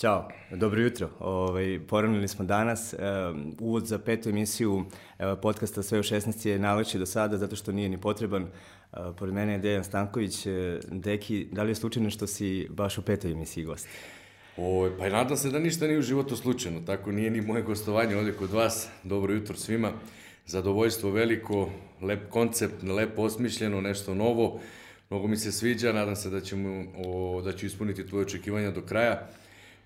Ćao, dobro jutro. Ovaj, poravnili smo danas. Uh, uvod za petu emisiju uh, podcasta Sve u 16 je najlepši do sada zato što nije ni potreban. Uh, pored mene je Dejan Stanković. Deki, da li je slučajno što si baš u petoj emisiji gost? Oj, pa i nadam se da ništa nije u životu slučajno, tako nije ni moje gostovanje ovde kod vas. Dobro jutro svima. Zadovoljstvo veliko, lep koncept, lepo osmišljeno, nešto novo. Mnogo mi se sviđa, nadam se da, ćemo, o, da ću ispuniti tvoje očekivanja do kraja.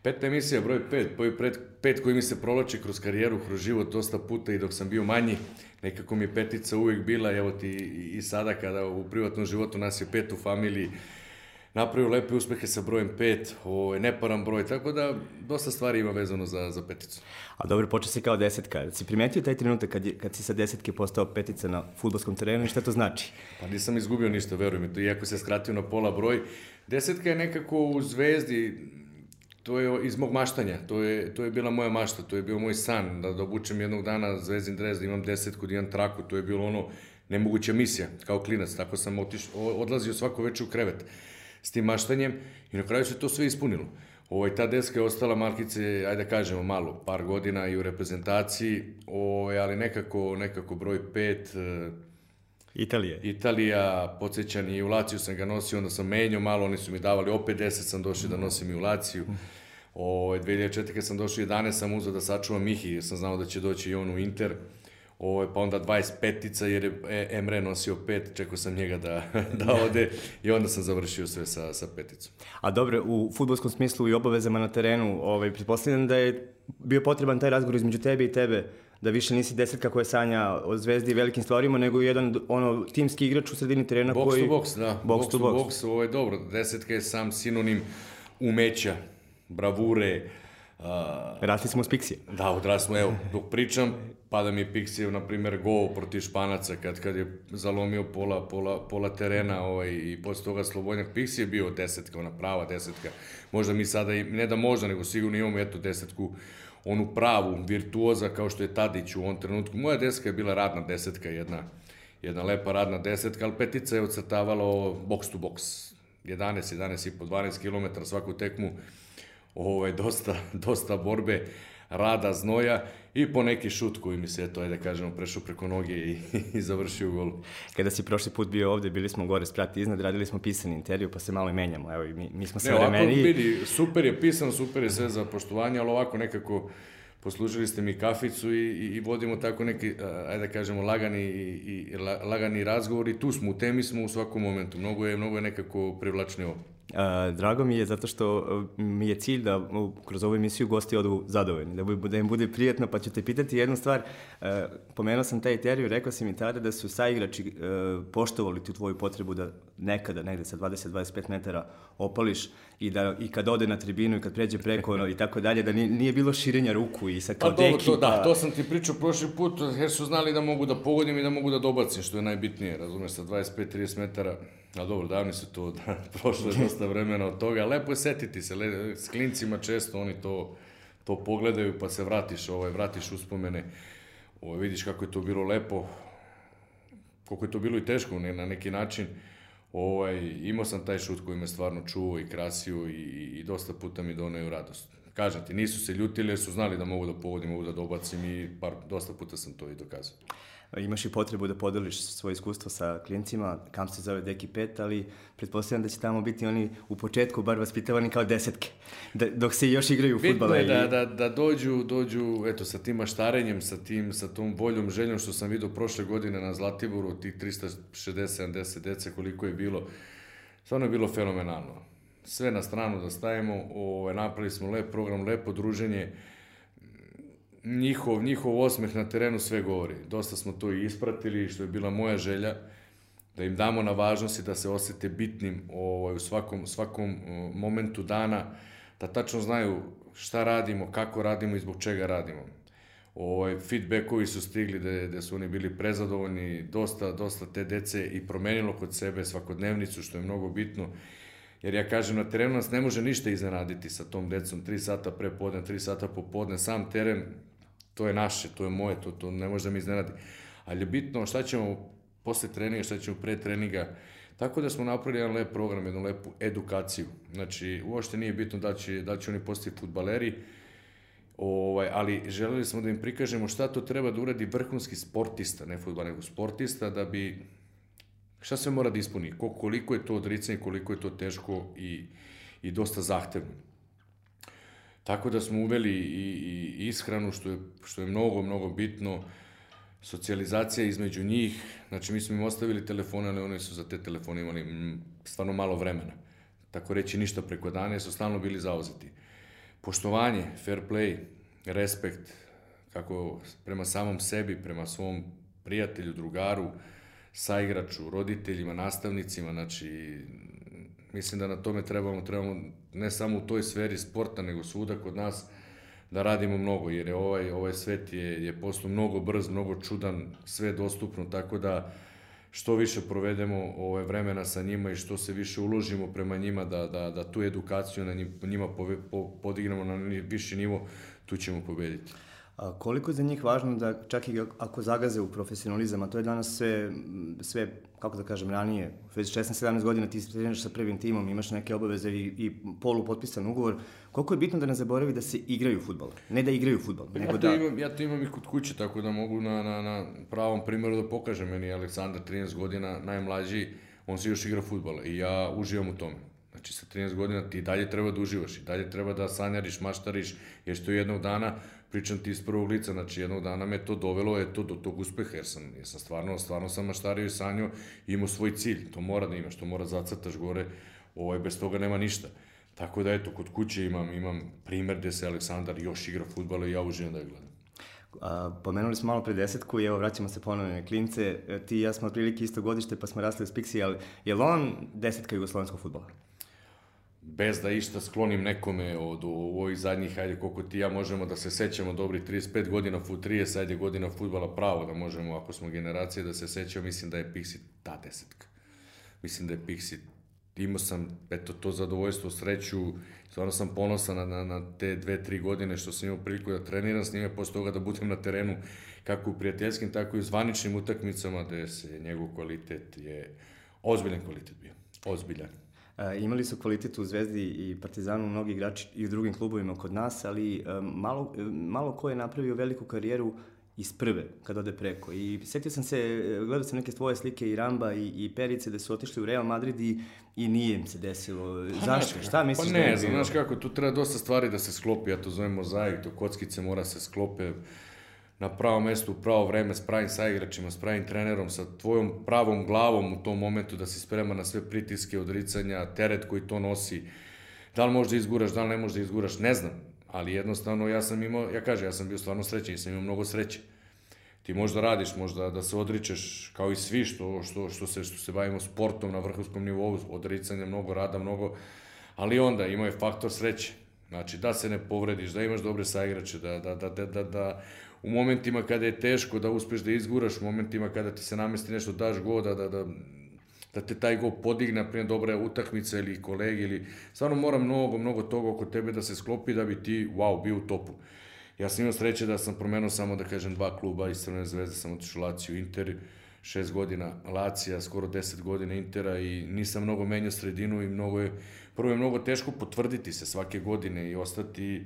Peta emisija, broj 5, broj pred, pet koji mi se provlači kroz karijeru, kroz život dosta puta i dok sam bio manji, nekako mi je petica uvek bila, evo ti i sada kada u privatnom životu nas je pet u familiji, napravio lepe uspehe sa brojem 5, ovo je neparan broj, tako da dosta stvari ima vezano za, za peticu. A dobro, počeo si kao desetka. Si primetio taj trenutak kad, kad si sa desetke postao petica na futbolskom terenu i šta to znači? Pa nisam izgubio ništa, verujem mi, to, iako se skratio na pola broj. Desetka je nekako u zvezdi, to je iz mog maštanja, to je, to je bila moja mašta, to je bio moj san, da, da obučem jednog dana zvezdin dres, da imam desetku, da imam traku, to je bilo ono nemoguća misija, kao klinac, tako sam otiš, odlazio svako večer u krevet s tim maštanjem i na kraju se to sve ispunilo. Ovaj, ta deska je ostala markice, ajde da kažemo malo, par godina i u reprezentaciji, ovaj, ali nekako, nekako broj 5, e, Italije. Italija, podsjećan i u Laciju sam ga nosio, onda sam menio malo, oni su mi davali opet 10, sam došao da nosim i u Laciju. O, ovaj, 2004. kad sam došao 11 sam uzao da sačuvam Mihi, jer sam znao da će doći i on u Inter. O, ovaj, pa onda 25 ica jer je e, Emre nosio pet, čekao sam njega da, da ode i onda sam završio sve sa, sa peticom. A dobro, u futbolskom smislu i obavezama na terenu, ovaj, pretpostavljam da je bio potreban taj razgovor između tebe i tebe, da više nisi desetka koja sanja o zvezdi i velikim stvarima, nego jedan ono, timski igrač u sredini terena box koji... Box to box, da. Box, box to box. box. Ovo ovaj, je dobro, desetka je sam sinonim umeća bravure. Uh, Rasli smo s Pixije. Da, odrasli smo, evo, dok pričam, pada mi je Pixije, na primer, go proti Španaca, kad, kad je zalomio pola, pola, pola terena ovaj, i posle toga Slobodnjak Pixije je bio desetka, ona prava desetka. Možda mi sada, ne da možda, nego sigurno imamo eto desetku onu pravu virtuoza kao što je Tadić u ovom trenutku. Moja desetka je bila radna desetka, jedna, jedna lepa radna desetka, ali petica je odcrtavalo box to box. 11, i po 12 km svaku tekmu ovaj, dosta, dosta borbe, rada, znoja i po neki šut koji mi se, to ajde da kažemo, prešao preko noge i, i završio gol. Kada si prošli put bio ovde, bili smo gore sprati iznad, radili smo pisani intervju, pa se malo menjamo, evo, mi, mi smo se vremeni. Ne, vidi, super je pisan, super je sve za poštovanje, ali ovako nekako poslužili ste mi kaficu i, i, i vodimo tako neki, ajde da kažemo, lagani, i, i, lagani razgovor i tu smo, u temi smo u svakom momentu. Mnogo je, mnogo je nekako privlačnije ovo. Drago mi je zato što mi je cilj da kroz ovu emisiju gosti odu zadovoljni, da, da im bude prijatno, pa ćete pitati jednu stvar. Pomenuo sam taj intervju, rekao si mi tada da su saigrači poštovali tu tvoju potrebu da nekada, negde sa 20-25 metara opališ i da i kad ode na tribinu i kad pređe preko ono, i tako dalje, da nije, nije bilo širenja ruku i sa pa kao deki. To, da, to sam ti pričao prošli put, jer su znali da mogu da pogodim i da mogu da dobacim, što je najbitnije, razumeš, sa 25-30 metara A dobro, davni su to, da, prošlo je dosta vremena od toga. Lepo je setiti se, le, s klincima često oni to, to pogledaju pa se vratiš, ovaj, vratiš uspomene. Ovaj, vidiš kako je to bilo lepo, koliko je to bilo i teško ne, na neki način. Ovaj, imao sam taj šut koji me stvarno čuo i krasio i, i, dosta puta mi doneo radost. Kažem ti, nisu se ljutili su znali da mogu da pogodim, mogu da dobacim i par, dosta puta sam to i dokazao imaš i potrebu da podeliš svoje iskustvo sa klijencima, kam se zove Deki 5, ali pretpostavljam da će tamo biti oni u početku bar vaspitavani kao desetke, da, dok se još igraju u futbala. Bitno je i... da, da, da dođu, dođu eto, sa tim maštarenjem, sa, tim, sa tom boljom željom što sam vidio prošle godine na Zlatiboru, tih 360-70 dece koliko je bilo, stvarno je bilo fenomenalno. Sve na stranu da stavimo, o, ovaj, napravili smo lep program, lepo druženje, njihov, njihov osmeh na terenu sve govori. Dosta smo to i ispratili, što je bila moja želja, da im damo na važnosti da se osete bitnim ovaj, u svakom, svakom uh, momentu dana, da tačno znaju šta radimo, kako radimo i zbog čega radimo. Ovaj, feedbackovi su stigli da, da su oni bili prezadovoljni, dosta, dosta te dece i promenilo kod sebe svakodnevnicu, što je mnogo bitno. Jer ja kažem, na terenu nas ne može ništa iznenaditi sa tom decom, 3 sata pre podne, 3 sata popodne, sam teren to je naše, to je moje, to, to ne može da mi iznenadi. Ali je bitno šta ćemo posle treninga, šta ćemo pre treninga. Tako da smo napravili jedan lep program, jednu lepu edukaciju. Znači, uošte nije bitno da će, da će oni postati futbaleri, Ovaj, ali želeli smo da im prikažemo šta to treba da uradi vrhunski sportista, ne futbal, nego sportista, da bi šta se mora da ispuni, koliko je to odricanje, koliko je to teško i, i dosta zahtevno. Tako da smo uveli i, i ishranu, što je, što je mnogo, mnogo bitno, socijalizacija između njih, znači mi smo im ostavili telefone, ali oni su za te telefone imali stvarno malo vremena. Tako reći ništa preko dana, su stalno bili zauzeti. Poštovanje, fair play, respekt, kako prema samom sebi, prema svom prijatelju, drugaru, saigraču, roditeljima, nastavnicima, znači mislim da na tome trebamo, trebamo ne samo u toj sferi sporta, nego svuda kod nas, da radimo mnogo, jer je ovaj, ovaj svet je, je poslo mnogo brz, mnogo čudan, sve dostupno, tako da što više provedemo ove ovaj vremena sa njima i što se više uložimo prema njima, da, da, da tu edukaciju na njima po, po, podignemo na viši nivo, tu ćemo pobediti koliko je za njih važno da čak i ako zagaze u profesionalizam, a to je danas sve, sve kako da kažem, ranije, već 16-17 godina ti treniraš sa prvim timom, imaš neke obaveze i, i potpisan ugovor, koliko je bitno da ne zaboravi da se igraju futbol? Ne da igraju futbol, ja nego ja da... Imam, ja to imam i kod kuće, tako da mogu na, na, na pravom primjeru da pokažem. Meni je Aleksandar 13 godina, najmlađi, on se još igra futbol i ja uživam u tome. Znači, sa 13 godina ti dalje treba da uživaš i dalje treba da sanjariš, maštariš, jer što jednog dana pričam ti iz prvog lica, znači jednog dana me to dovelo je to do tog uspeha, jer sam, jer sam stvarno, stvarno sam maštario i sanjao i imao svoj cilj, to mora da imaš, to mora zacrtaš gore, ovaj, bez toga nema ništa. Tako da eto, kod kuće imam, imam primer gde se Aleksandar još igra futbala i ja uživam da je gledam. A, pomenuli smo malo pre desetku i evo vraćamo se ponovno na klince. E, ti i ja smo otprilike isto godište pa smo rasli u Spiksi, ali je li on desetka jugoslovenskog futbola? bez da išta sklonim nekome od u zadnjih, ajde koliko ti ja možemo da se sećamo dobri 35 godina, fu 30, ajde godina futbala pravo da možemo, ako smo generacije da se sećamo, mislim da je Pixit ta desetka. Mislim da je Pixit imao sam eto, to zadovoljstvo, sreću, stvarno sam ponosan na, na, na te dve, tri godine što sam imao priliku da treniram s njime, posle toga da budem na terenu kako u prijateljskim, tako i u zvaničnim utakmicama, da se njegov kvalitet je ozbiljan kvalitet bio, ozbiljan. Eh, imali su kvalitet u Zvezdi i Partizanu mnogi igrači i u drugim klubovima kod nas, ali eh, malo, eh, malo ko je napravio veliku karijeru iz prve, kad ode preko. I setio sam se, gledao sam neke tvoje slike i Ramba i, i Perice da su otišli u Real Madrid i, i nije im se desilo. Pa Zašto? Šta pa misliš? Pa ne, da je znaš kako, tu treba dosta stvari da se sklopi, ja to zovem mozaik, to kockice mora se sklope, na pravo mesto, u pravo vreme, s pravim saigračima, s pravim trenerom, sa tvojom pravom glavom u tom momentu da si sprema na sve pritiske, odricanja, teret koji to nosi. Da li možda izguraš, da li ne možda izguraš, ne znam. Ali jednostavno ja sam imao, ja kažem, ja sam bio stvarno srećen i sam imao mnogo sreće. Ti možda radiš, možda da se odričeš kao i svi što, što, što, se, što se bavimo sportom na vrhunskom nivou, odricanja, mnogo rada, mnogo, ali onda ima je faktor sreće. Znači, da se ne povrediš, da imaš dobre saigrače, da, da, da, da, da, da u momentima kada je teško da uspeš da izguraš, u momentima kada ti se namesti nešto, daš goda, da, da, da te taj go podigne, primjer, dobra je utakmica ili kolege, ili stvarno mora mnogo, mnogo toga oko tebe da se sklopi da bi ti, wow, bio u topu. Ja sam imao sreće da sam promenuo samo, da kažem, dva kluba iz Crvene zvezde, sam otišao Laciju Inter, šest godina Lacija, skoro deset godina Intera i nisam mnogo menjao sredinu i mnogo je, prvo je mnogo teško potvrditi se svake godine i ostati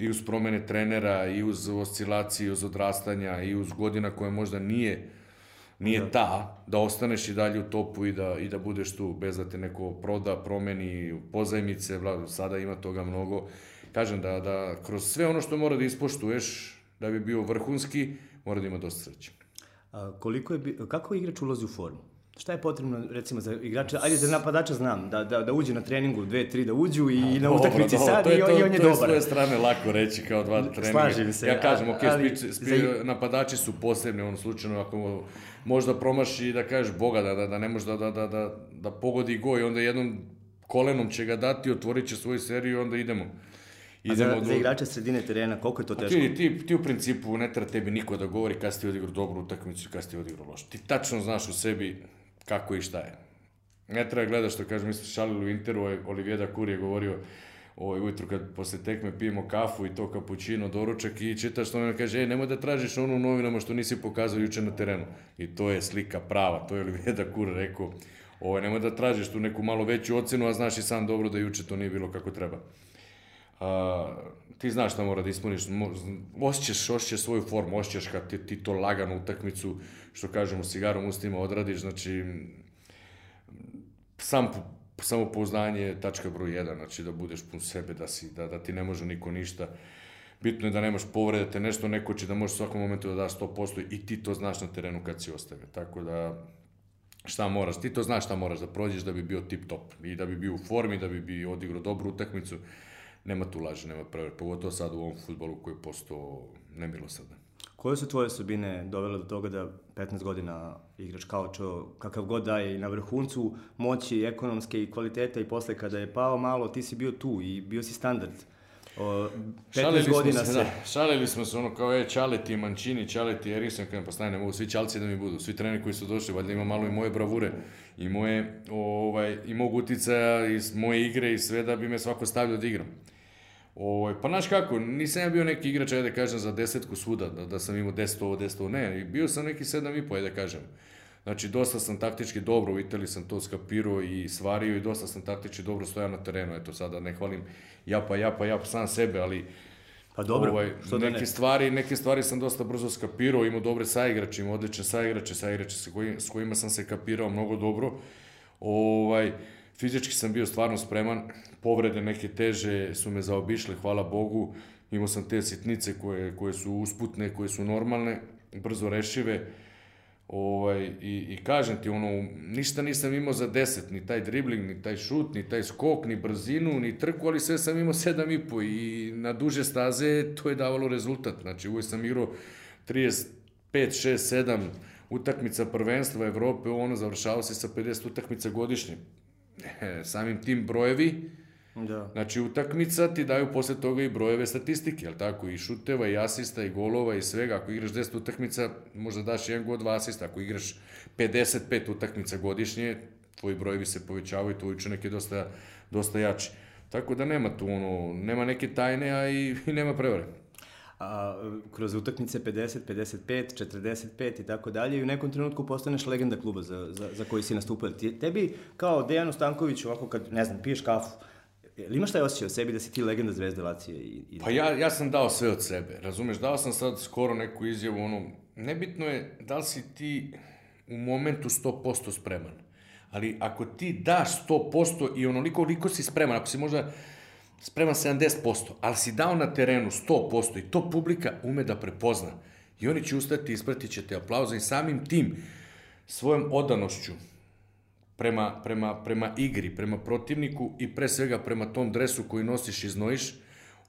i uz promene trenera, i uz oscilacije, i uz odrastanja, i uz godina koja možda nije nije da. ta, da ostaneš i dalje u topu i da, i da budeš tu bez da te neko proda, promeni, pozajmice, bla, sada ima toga mnogo. Kažem da, da kroz sve ono što mora da ispoštuješ, da bi bio vrhunski, mora da ima dosta sreće. A, koliko je, kako igrač ulazi u formu? Šta je potrebno, recimo, za igrača? Ajde, za napadača znam, da, da, da uđe na treningu, dve, tri da uđu i A, na utakmici sad to je, i, on, to, i on je to dobar. To je s tvoje strane lako reći kao dva treninga. Slažim se. Ja kažem, ok, ali, spič, spi, za... napadači su posebni u slučajno, ako možda promaši da kažeš Boga, da, da, da ne može da, da, da, da, da pogodi go i onda jednom kolenom će ga dati, otvorit će svoju seriju i onda idemo. Idemo A za, do... za igrača sredine terena, koliko je to pa teško? A ti, ti, ti u principu ne treba tebi niko da govori kada si odigrao dobru utakmicu i kada si odigrao lošu. Ti tačno znaš u sebi kako i šta je. Ne treba gledaš što kažem, mi smo šalili u Interu, ovaj Olivier Dakur je govorio ovaj, ujutru kad posle tekme pijemo kafu i to kapućino, doručak i čitaš što ono kaže, ej, nemoj da tražiš ono u novinama što nisi pokazao juče na terenu. I to je slika prava, to je Olivier Dakur rekao, ovaj, nemoj da tražiš tu neku malo veću ocenu, a znaš i sam dobro da juče to nije bilo kako treba. A, ti znaš šta mora da ispuniš, osjećaš, osjećaš svoju formu, osjećaš kad ti, ti to laganu utakmicu, što kažemo, cigarom ustima odradiš, znači, sam samopouznanje je tačka broj 1, znači da budeš pun sebe, da, si, da, da ti ne može niko ništa. Bitno je da nemaš povrede, da te nešto neko će da može u svakom momentu da da 100% i ti to znaš na terenu kad si ostavio. Tako da, šta moraš, ti to znaš šta moraš da prođeš da bi bio tip top i da bi bio u formi, da bi bi odigrao dobru utakmicu. Nema tu laži, nema prevere, pogotovo sad u ovom futbolu koji je postao nemilosadan. Koje su tvoje osobine dovele do toga da 15 godina igraš kao čo, kakav god da je i na vrhuncu moći ekonomske i kvaliteta i posle kada je pao malo, ti si bio tu i bio si standard. O, 15 šalili godina se, se... Da, šalili smo se ono kao e, je Čaleti, Mančini, Čaleti, Erikson, kada pa stane, ne mogu svi Čalci da mi budu, svi treneri koji su došli, valjda ima malo i moje bravure i moje, ovaj, i mogu uticaja iz moje igre i sve da bi me svako stavio da igram. Ovaj pa znaš kako, nisam ja bio neki igrač, ajde da kažem, za desetku svuda, da, da sam imao deset ovo, deset ovo, ne, bio sam neki 7 i po, ajde da kažem. Znači, dosta sam taktički dobro, u Italiji sam to skapirao i svario i dosta sam taktički dobro stojao na terenu, eto sada ne hvalim ja pa ja pa ja pa sam sebe, ali Pa dobro, ovaj, što da neke ne? Stvari, neke stvari sam dosta brzo skapirao, imao dobre saigrače, imao odlične saigrače, saigrače sa kojim, s kojima sam se kapirao mnogo dobro. Ovaj, fizički sam bio stvarno spreman, povrede neke teže su me zaobišle, hvala Bogu, imao sam te sitnice koje, koje su usputne, koje su normalne, brzo rešive, Ovaj, i, I kažem ti, ono, ništa nisam imao za 10, ni taj dribling, ni taj šut, ni taj skok, ni brzinu, ni trku, ali sve sam imao 7,5 i na duže staze to je davalo rezultat. Znači, uvek sam igrao 35, 6, 7 utakmica prvenstva Evrope, ono, završavao se sa 50 utakmica godišnje. samim tim brojevi, Da. Znači, utakmica ti daju posle toga i brojeve statistike, jel tako? I šuteva, i asista, i golova, i svega. Ako igraš 10 utakmica, možda daš jedan god, dva asista. Ako igraš 55 utakmica godišnje, tvoji brojevi se povećavaju, tvoj učinak je dosta, dosta jači. Tako da nema tu ono, nema neke tajne, a i, i nema prevare a, kroz utakmice 50, 55, 45 i tako dalje i u nekom trenutku postaneš legenda kluba za, za, za koji si nastupao. Tebi kao Dejanu Stanković ovako kad, ne znam, piješ kafu, Ili imaš taj osjećaj o sebi da si ti legenda Zvezde Lacije? I, i... Pa ja, ja sam dao sve od sebe, razumeš? Dao sam sad skoro neku izjavu, ono, nebitno je da li si ti u momentu 100% spreman. Ali ako ti daš 100% i onoliko koliko si spreman, ako si možda sprema 70%, ali si dao na terenu 100% i to publika ume da prepozna. I oni će ustati, ispratit će te aplauza i samim tim, svojom odanošću prema, prema, prema igri, prema protivniku i pre svega prema tom dresu koji nosiš i znojiš,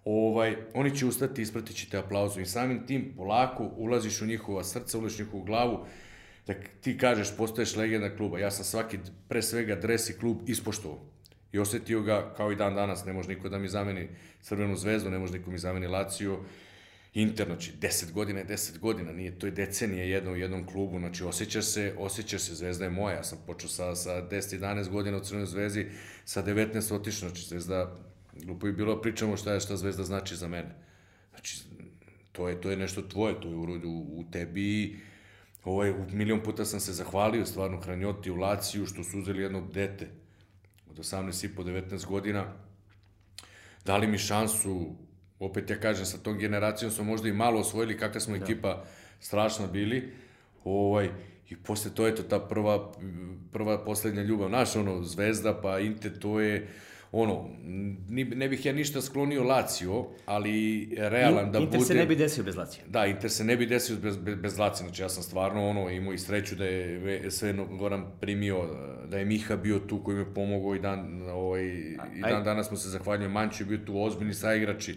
ovaj, oni će ustati i ispratit će te aplauzu i samim tim polako ulaziš u njihova srca, ulaziš u njihovu glavu, da ti kažeš postaješ legenda kluba. Ja sam svaki, pre svega, dres i klub ispoštovao. I osetio ga kao i dan danas, ne može niko da mi zameni Crvenu zvezdu, ne može niko mi zameni Laciju, Inter, znači 10 godina je 10 godina, nije, to je decenija jedna u jednom klubu, znači osjeća se, osjeća se, Zvezda je moja, ja sam počeo sa, sa 10-11 godina u Crvenoj zvezdi, sa 19 otišao, znači Zvezda, glupo je bilo, da pričamo šta je šta Zvezda znači za mene. Znači, to je, to je nešto tvoje, to je u, u, u tebi, ovaj, milion puta sam se zahvalio stvarno Hranjoti u Laciju što su uzeli jedno dete, od 18 18,5-19 godina, dali mi šansu, opet ja kažem, sa tom generacijom smo možda i malo osvojili kakva smo da. ekipa strašno bili, ovaj, i posle to je to ta prva, prva poslednja ljubav, naša ono, zvezda, pa Inte, to je, uh, ono, ne bih ja ništa sklonio Lazio, ali realan In, da Inter bude... Inter se ne bi desio bez Lazio. Da, Inter se ne bi desio bez, bez, bez Lazio. Znači, ja sam stvarno ono, imao i sreću da je sve Goran primio, da je Miha bio tu koji me pomogao i dan, ovaj, A, i dan danas mu se zahvaljujem. Mančo je bio tu ozbiljni saigrači,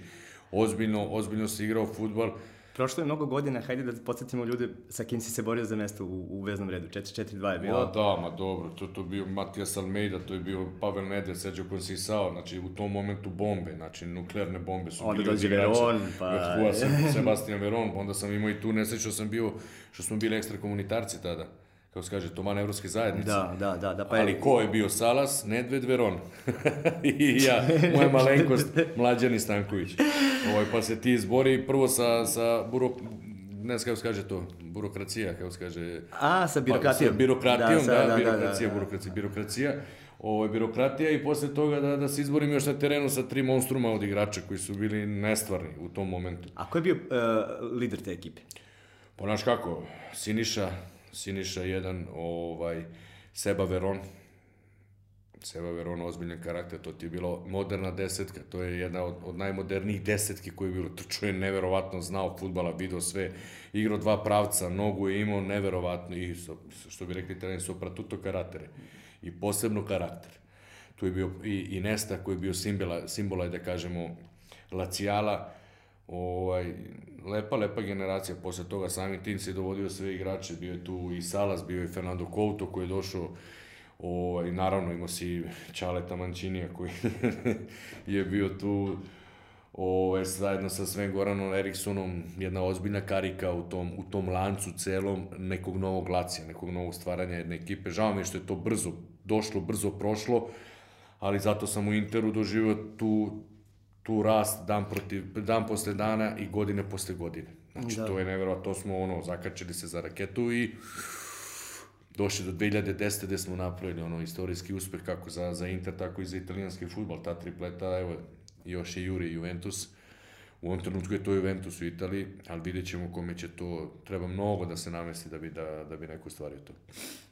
ozbiljno, ozbiljno se igrao futbal. Prošlo je mnogo godina, hajde da podsjetimo ljude sa kim si se borio za mesto u, u veznom redu. 4-4-2 je bilo. Ma da, ma dobro, to, to je bio Matijas Almeida, to je bio Pavel Nedel, Sergio Consisao, znači u tom momentu bombe, znači nuklearne bombe su onda bili dođe Veron, pa... Hua, Sebastian Veron, pa onda sam imao i tu nesreću, sam bio, što smo bili ekstra komunitarci tada kao se kaže, Toman Evropske zajednice. Da, da, da. da pa Ali je... ko je bio Salas? Nedved Veron. I ja, moja malenkost, Mlađani Stanković. Ovaj, pa se ti izbori prvo sa, sa buro, ne znam kako se kaže to, burokracija, kako se kaže... A, sa pa, birokratijom. Pa, sa birokratijom, da da, da, da, da, birokracija, da, da, da. birokracija, birokracija. Ovo, ovaj, birokratija i posle toga da, da se izborim još na terenu sa tri monstruma od igrača koji su bili nestvarni u tom momentu. A ko je bio uh, lider te ekipe? Pa znaš kako, Siniša, Siniša jedan, ovaj, Seba Veron, Seba Veron, ozbiljan karakter, to ti je bilo moderna desetka, to je jedna od, od najmodernijih desetki koji je bilo, trčao je neverovatno, znao futbala, video sve, igrao dva pravca, nogu je imao neverovatno i, što bi rekli trener, sopratuto karaktere, i posebno karakter. Tu je bio i, i Nesta koji je bio simbola, simbola da kažemo, Lacijala, ovaj, lepa, lepa generacija posle toga, samim tim se dovodio sve igrače, bio je tu i Salas, bio je Fernando Couto koji je došao ovaj, naravno imao si Čaleta Mančinija koji je bio tu ovaj, zajedno sa Sven Goranom Eriksonom, jedna ozbiljna karika u tom, u tom lancu celom nekog novog lacija, nekog novog stvaranja jedne ekipe. Žao mi je što je to brzo došlo, brzo prošlo, ali zato sam u Interu doživio tu tu rast dan, protiv, dan posle dana i godine posle godine. Znači, da. to je neverovatno, to smo ono, zakačili se za raketu i došli do 2010. gde smo napravili ono istorijski uspeh kako za, za Inter, tako i za italijanski futbol, ta tripleta, evo, još je Juri Juventus, U ovom trenutku je to Juventus u Italiji, ali vidjet ćemo kome će to, treba mnogo da se namesti da bi, da, da bi neko stvario to.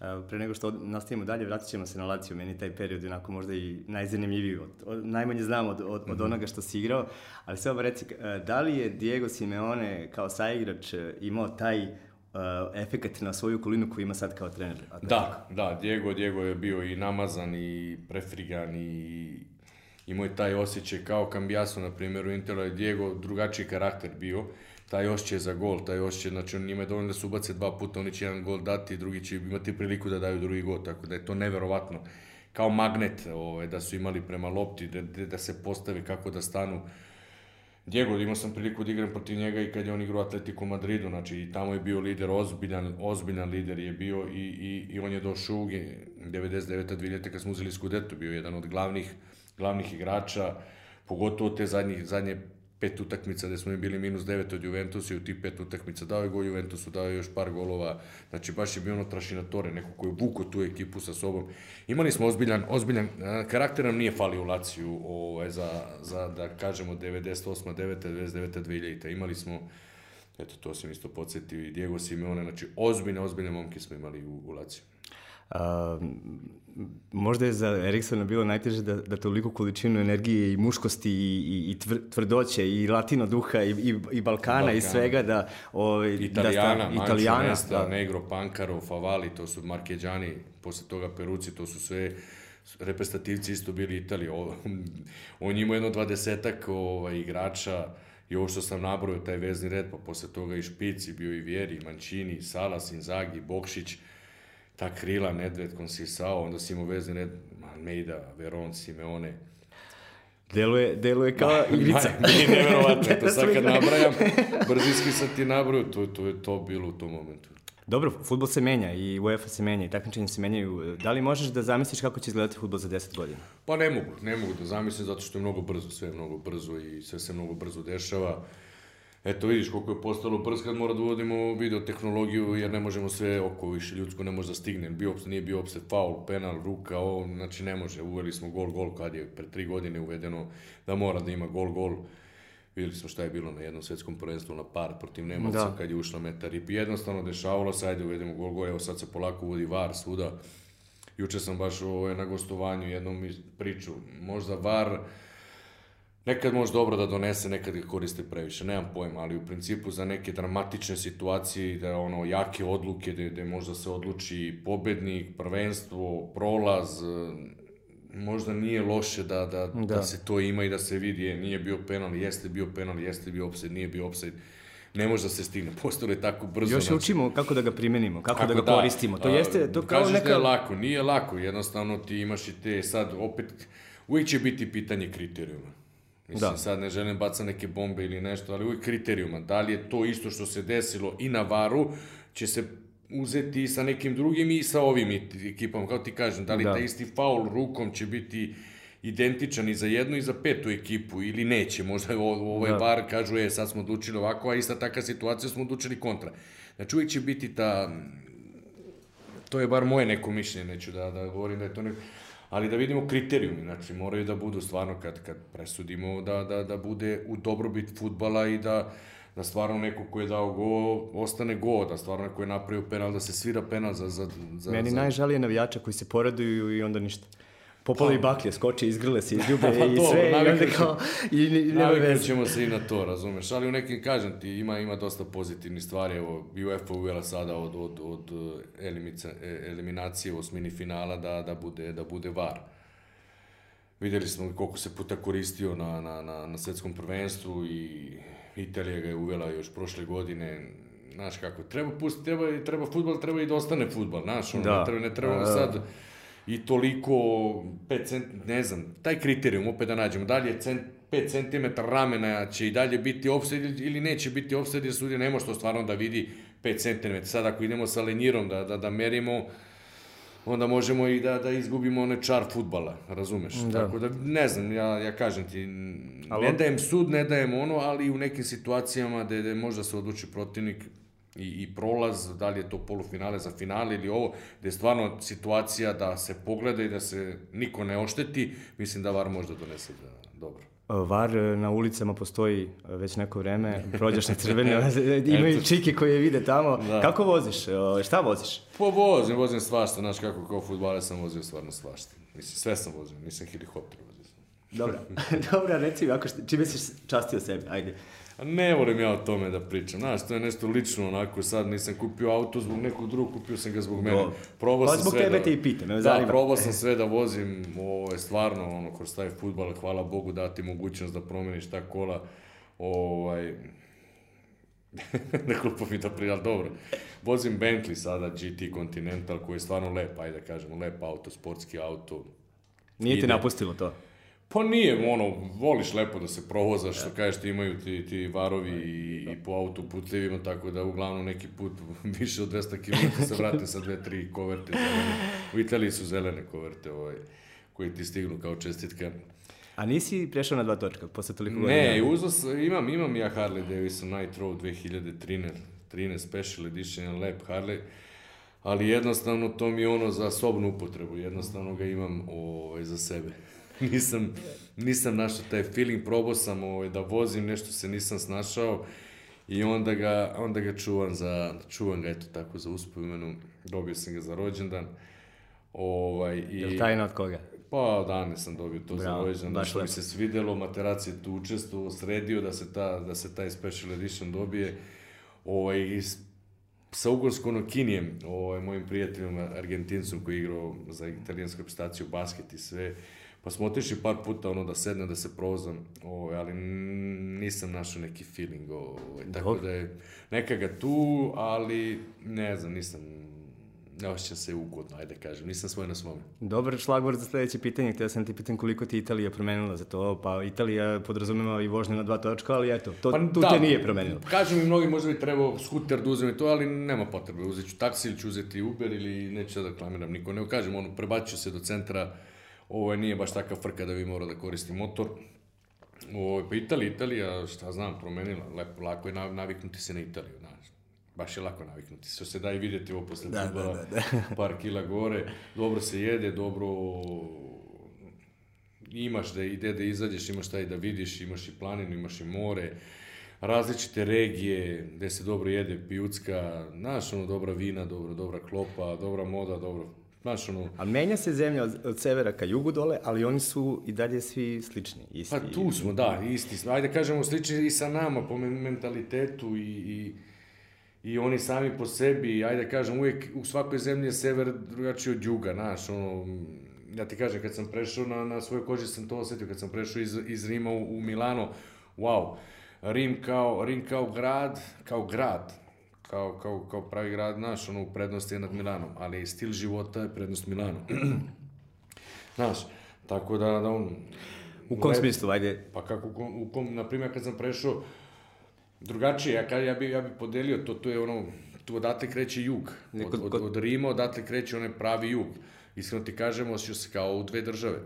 E, Pre nego što nastavimo dalje, vratit ćemo se na Lazio, meni taj period je onako možda i najzanimljiviji, od, od, najmanje znam od, od, od mhm. onoga što si igrao, ali sve ovo reci, e, da li je Diego Simeone kao saigrač e, imao taj uh, efekat na svoju okolinu koju ima sad kao trener. Da, da, Diego, Diego je bio i namazan i prefrigan i, imao je taj osjećaj kao Cambiaso, na primjer, u Interu je Diego drugačiji karakter bio, taj osjećaj za gol, taj osjećaj, znači on njima je dovoljno da se ubace dva puta, oni će jedan gol dati, drugi će imati priliku da daju drugi gol, tako da je to neverovatno kao magnet ovaj, da su imali prema lopti, da, da, da se postave kako da stanu. Diego, imao sam priliku da igram protiv njega i kad je on igrao Atletico Madridu, znači i tamo je bio lider, ozbiljan, ozbiljan lider je bio i, i, i on je došao u 99. 2000. kad smo uzeli Scudetto, bio je jedan od glavnih uh, glavnih igrača, pogotovo te zadnjih, zadnje pet utakmica gde smo im bili minus 9 od Juventusa i u tih pet utakmica dao je gol Juventusu, dao je još par golova, znači baš je bio ono trašinatore, neko koji je buko tu ekipu sa sobom. Imali smo ozbiljan, ozbiljan, karakter nam nije falio u Laciju ovaj, za, za, da kažemo, 98. 9. 99. 2000. Imali smo Eto, to sam isto podsjetio i Diego Simeone, znači ozbiljne, ozbiljne momke smo imali u, u Laciju možda je za Eriksona bilo najteže da, da toliko količinu energije i muškosti i, i, tvr, tvrdoće i latino duha i, i, i Balkana, Balkana i svega da... O, ovaj, Italijana, da sta, Italijana, Nesta, da. Negro, Pankaro, Favali, to su Markeđani, posle toga Peruci, to su sve reprezentativci isto bili Italiji. O, on ima jedno dvadesetak ovaj, igrača i ovo što sam nabrojao, taj vezni red, pa posle toga i Špici, bio i Vjeri, Mancini, Salas, Inzaghi, Bokšić, ta krila Nedved, sao, onda si imao vezne Ned, Almeida, Veron, Simeone. Deluje, deluje kao igrica. Ma, mi nevjerovatno, to sad kad nabrajam, brzinski sad ti nabraju, to, to je to bilo u tom momentu. Dobro, futbol se menja i UEFA se menja i takmičenje se menjaju. Da li možeš da zamisliš kako će izgledati futbol za 10 godina? Pa ne mogu, ne mogu da zamislim zato što je mnogo brzo, sve je mnogo brzo i sve se mnogo brzo dešava. Uh, Eto vidiš koliko je postalo brz mora da uvodimo video tehnologiju jer ne možemo sve oko više ljudsko ne može da stigne. Bio nije bio opse faul, penal, ruka, ovo, znači ne može. Uveli smo gol, gol kad je pre tri godine uvedeno da mora da ima gol, gol. Videli smo šta je bilo na jednom svetskom prvenstvu na par protiv Nemaca da. kad je ušla metar i jednostavno dešavalo se, ajde uvedemo gol, gol, evo sad se polako uvodi var svuda. Juče sam baš ovo, ovaj, na gostovanju jednom priču, možda var Nekad može dobro da donese, nekad ga koristi previše, nemam pojma, ali u principu za neke dramatične situacije, da ono, jake odluke, da, da možda se odluči pobednik, prvenstvo, prolaz, možda nije loše da, da, da. da se to ima i da se vidi, je, nije bio penal, jeste bio penal, jeste bio offside, nije bio offside ne može da se stigne. Postalo je tako brzo. Još učimo kako da ga primenimo, kako, kako da ga da, koristimo. To jeste, to kao kažeš neka... da je lako, nije lako, jednostavno ti imaš i te sad opet, uvijek će biti pitanje kriterijuma. Da. Mislim, da. sad ne želim bacati neke bombe ili nešto, ali uvijek kriterijuma. Da li je to isto što se desilo i na varu, će se uzeti sa nekim drugim i sa ovim ekipom. Kao ti kažem, da li da. taj isti faul rukom će biti identičan i za jednu i za petu ekipu ili neće, možda ovaj da. bar kažu je sad smo odlučili ovako, a ista taka situacija smo odlučili kontra. Znači uvijek će biti ta, to je bar moje neko mišljenje, neću da, da govorim da je to neko, ali da vidimo kriterijumi, znači moraju da budu stvarno kad, kad presudimo da, da, da bude u dobrobit futbala i da, da stvarno neko ko je dao go ostane go, da stvarno neko je napravio penal, da se svira penal za... za, za Meni za... najžalije navijača koji se poraduju i onda ništa. Popali pa, baklje, skoče, izgrle se, izljube pa, i sve, i onda kao... I nema veze. ćemo se i na to, razumeš, ali u nekim, kažem ti, ima, ima dosta pozitivnih stvari, evo, UEFA uvela sada od, od, od eh, elimica, eh, eliminacije osmini finala da, da, bude, da bude VAR. Videli smo koliko se puta koristio na, na, na, na svetskom prvenstvu i Italija ga je uvela još prošle godine, znaš kako, treba pustiti, treba, treba futbal, treba i da ostane futbal, znaš, ono, da. ne treba, ne treba da. sad i toliko 5 cent, ne znam, taj kriterijum opet da nađemo, da li je cent, 5 cm ramena će i dalje biti offside ili neće biti offside jer sudija ne može to stvarno da vidi 5 cm. Sad ako idemo sa lenjirom da, da, da merimo, onda možemo i da, da izgubimo onaj čar futbala, razumeš? Da. Tako da, ne znam, ja, ja kažem ti, ne dajem sud, ne dajem ono, ali u nekim situacijama gde, gde možda se odluči protivnik, i, i prolaz, da li je to polufinale za finale ili ovo, da je stvarno situacija da se pogleda i da se niko ne ošteti, mislim da VAR možda donese da, dobro. VAR e, na ulicama postoji e, već neko vreme, prođeš na crvene, imaju čike koje vide tamo. Da. Kako voziš? E, šta voziš? Po pa vozim, vozim svašta, znaš kako, kao futbale sam vozio stvarno svašta. Mislim, sve sam vozio, nisam helikopter vozio. Dobro, dobro, reci mi, ako, čime si častio sebe, ajde. A ne volim ja o tome da pričam. Znaš, to je nešto lično onako, sad nisam kupio auto zbog nekog drugog, kupio sam ga zbog mene. Probao pa sam zbog sve tebe da, te i pitam, me da, zanima. Da, probao sam e. sve da vozim, ovo ovaj, je stvarno, ono, kroz taj futbal, hvala Bogu dati mogućnost da promeniš ta kola, ovaj, na klupu mi to prija, dobro. Vozim Bentley sada, GT Continental, koji je stvarno lep, ajde da kažemo, lep auto, sportski auto. Nije Ide. te napustilo to? Pa nije, ono, voliš lepo da se provozaš, što kažeš ti imaju ti, ti varovi i, da. i po autoputevima, tako da uglavnom neki put više od 200 km se vratim sa dve, tri koverte. U Italiji su zelene koverte ovaj, koje ti stignu kao čestitka. A nisi prešao na dva točka posle toliko godina? Ne, uzao imam, imam ja Harley Davidson Night Road 2013, 13 Special Edition, lep Harley ali jednostavno to mi je ono za sobnu upotrebu, jednostavno ga imam ovaj, za sebe. nisam, nisam našao taj feeling, probao sam ovaj, da vozim, nešto se nisam snašao i onda ga, onda ga čuvam za, čuvam ga eto tako za uspomenu, dobio sam ga za rođendan. Ovaj, i... Je tajna od koga? Pa, dane sam dobio to Bravo, za rođendan, baš mi se svidelo, Materac je tu učestvovao, sredio da se, ta, da se taj special edition dobije. Ovaj, i sa Ugorsko-Nokinijem, ovaj, mojim prijateljom Argentincom koji je igrao za italijansku prestaciju basket i sve, Pa smo otišli par puta ono da sednem, da se provozam, ovaj, ali nisam našao neki feeling, ovaj, tako Dobre. da je neka ga tu, ali ne znam, nisam ne osjećam se ugodno, ajde kažem, nisam svoj na svom. Dobar šlagvor za sledeće pitanje, htio sam ti pitan koliko ti Italija promenila za to, pa Italija podrazumeva i vožnje na dva točka, ali eto, to, pa, tu da, te nije promenilo. Kažem i mnogi možda bi trebao skuter da uzem i to, ali nema potrebe, uzet ću taksi ili ću uzeti Uber ili neću da klamiram niko, ne kažem, ono, prebaću se do centra, ovo nije baš taka frka da vi mora da koristi motor. Ovo, pa Italija, Italija, šta znam, promenila, lepo, lako je naviknuti se na Italiju, znaš. Baš je lako naviknuti, što se da i videti ovo posle da, da, da, da. par kila gore, dobro se jede, dobro imaš da ide da izađeš, imaš šta i da vidiš, imaš i planinu, imaš i more, različite regije gde se dobro jede, pijucka, znaš, ono, dobra vina, dobro, dobra klopa, dobra moda, dobro Znaš, ono... A menja se zemlja od, severa ka jugu dole, ali oni su i dalje svi slični, isti. Pa tu smo, da, isti. Ajde kažemo slični i sa nama po mentalitetu i, i, i oni sami po sebi. Ajde kažem, uvek u svakoj zemlji je sever drugačiji od juga, znaš, ono... Ja ti kažem, kad sam prešao na, na svojoj koži sam to osetio, kad sam prešao iz, iz Rima u, u Milano, wow, Rim kao, Rim kao grad, kao grad, kao, kao, kao pravi grad naš, ono, prednost je nad Milanom, ali stil života je prednost Milanu. Znaš, tako da, da on... U kom smislu, ajde? Pa kako, u kom, na primjer, kad sam prešao, drugačije, ja, ja, bih ja bi podelio to, to je ono, tu odatle kreće jug, od, od, od Rima odatle kreće onaj pravi jug. Iskreno ti kažem, osjećao se kao u dve države,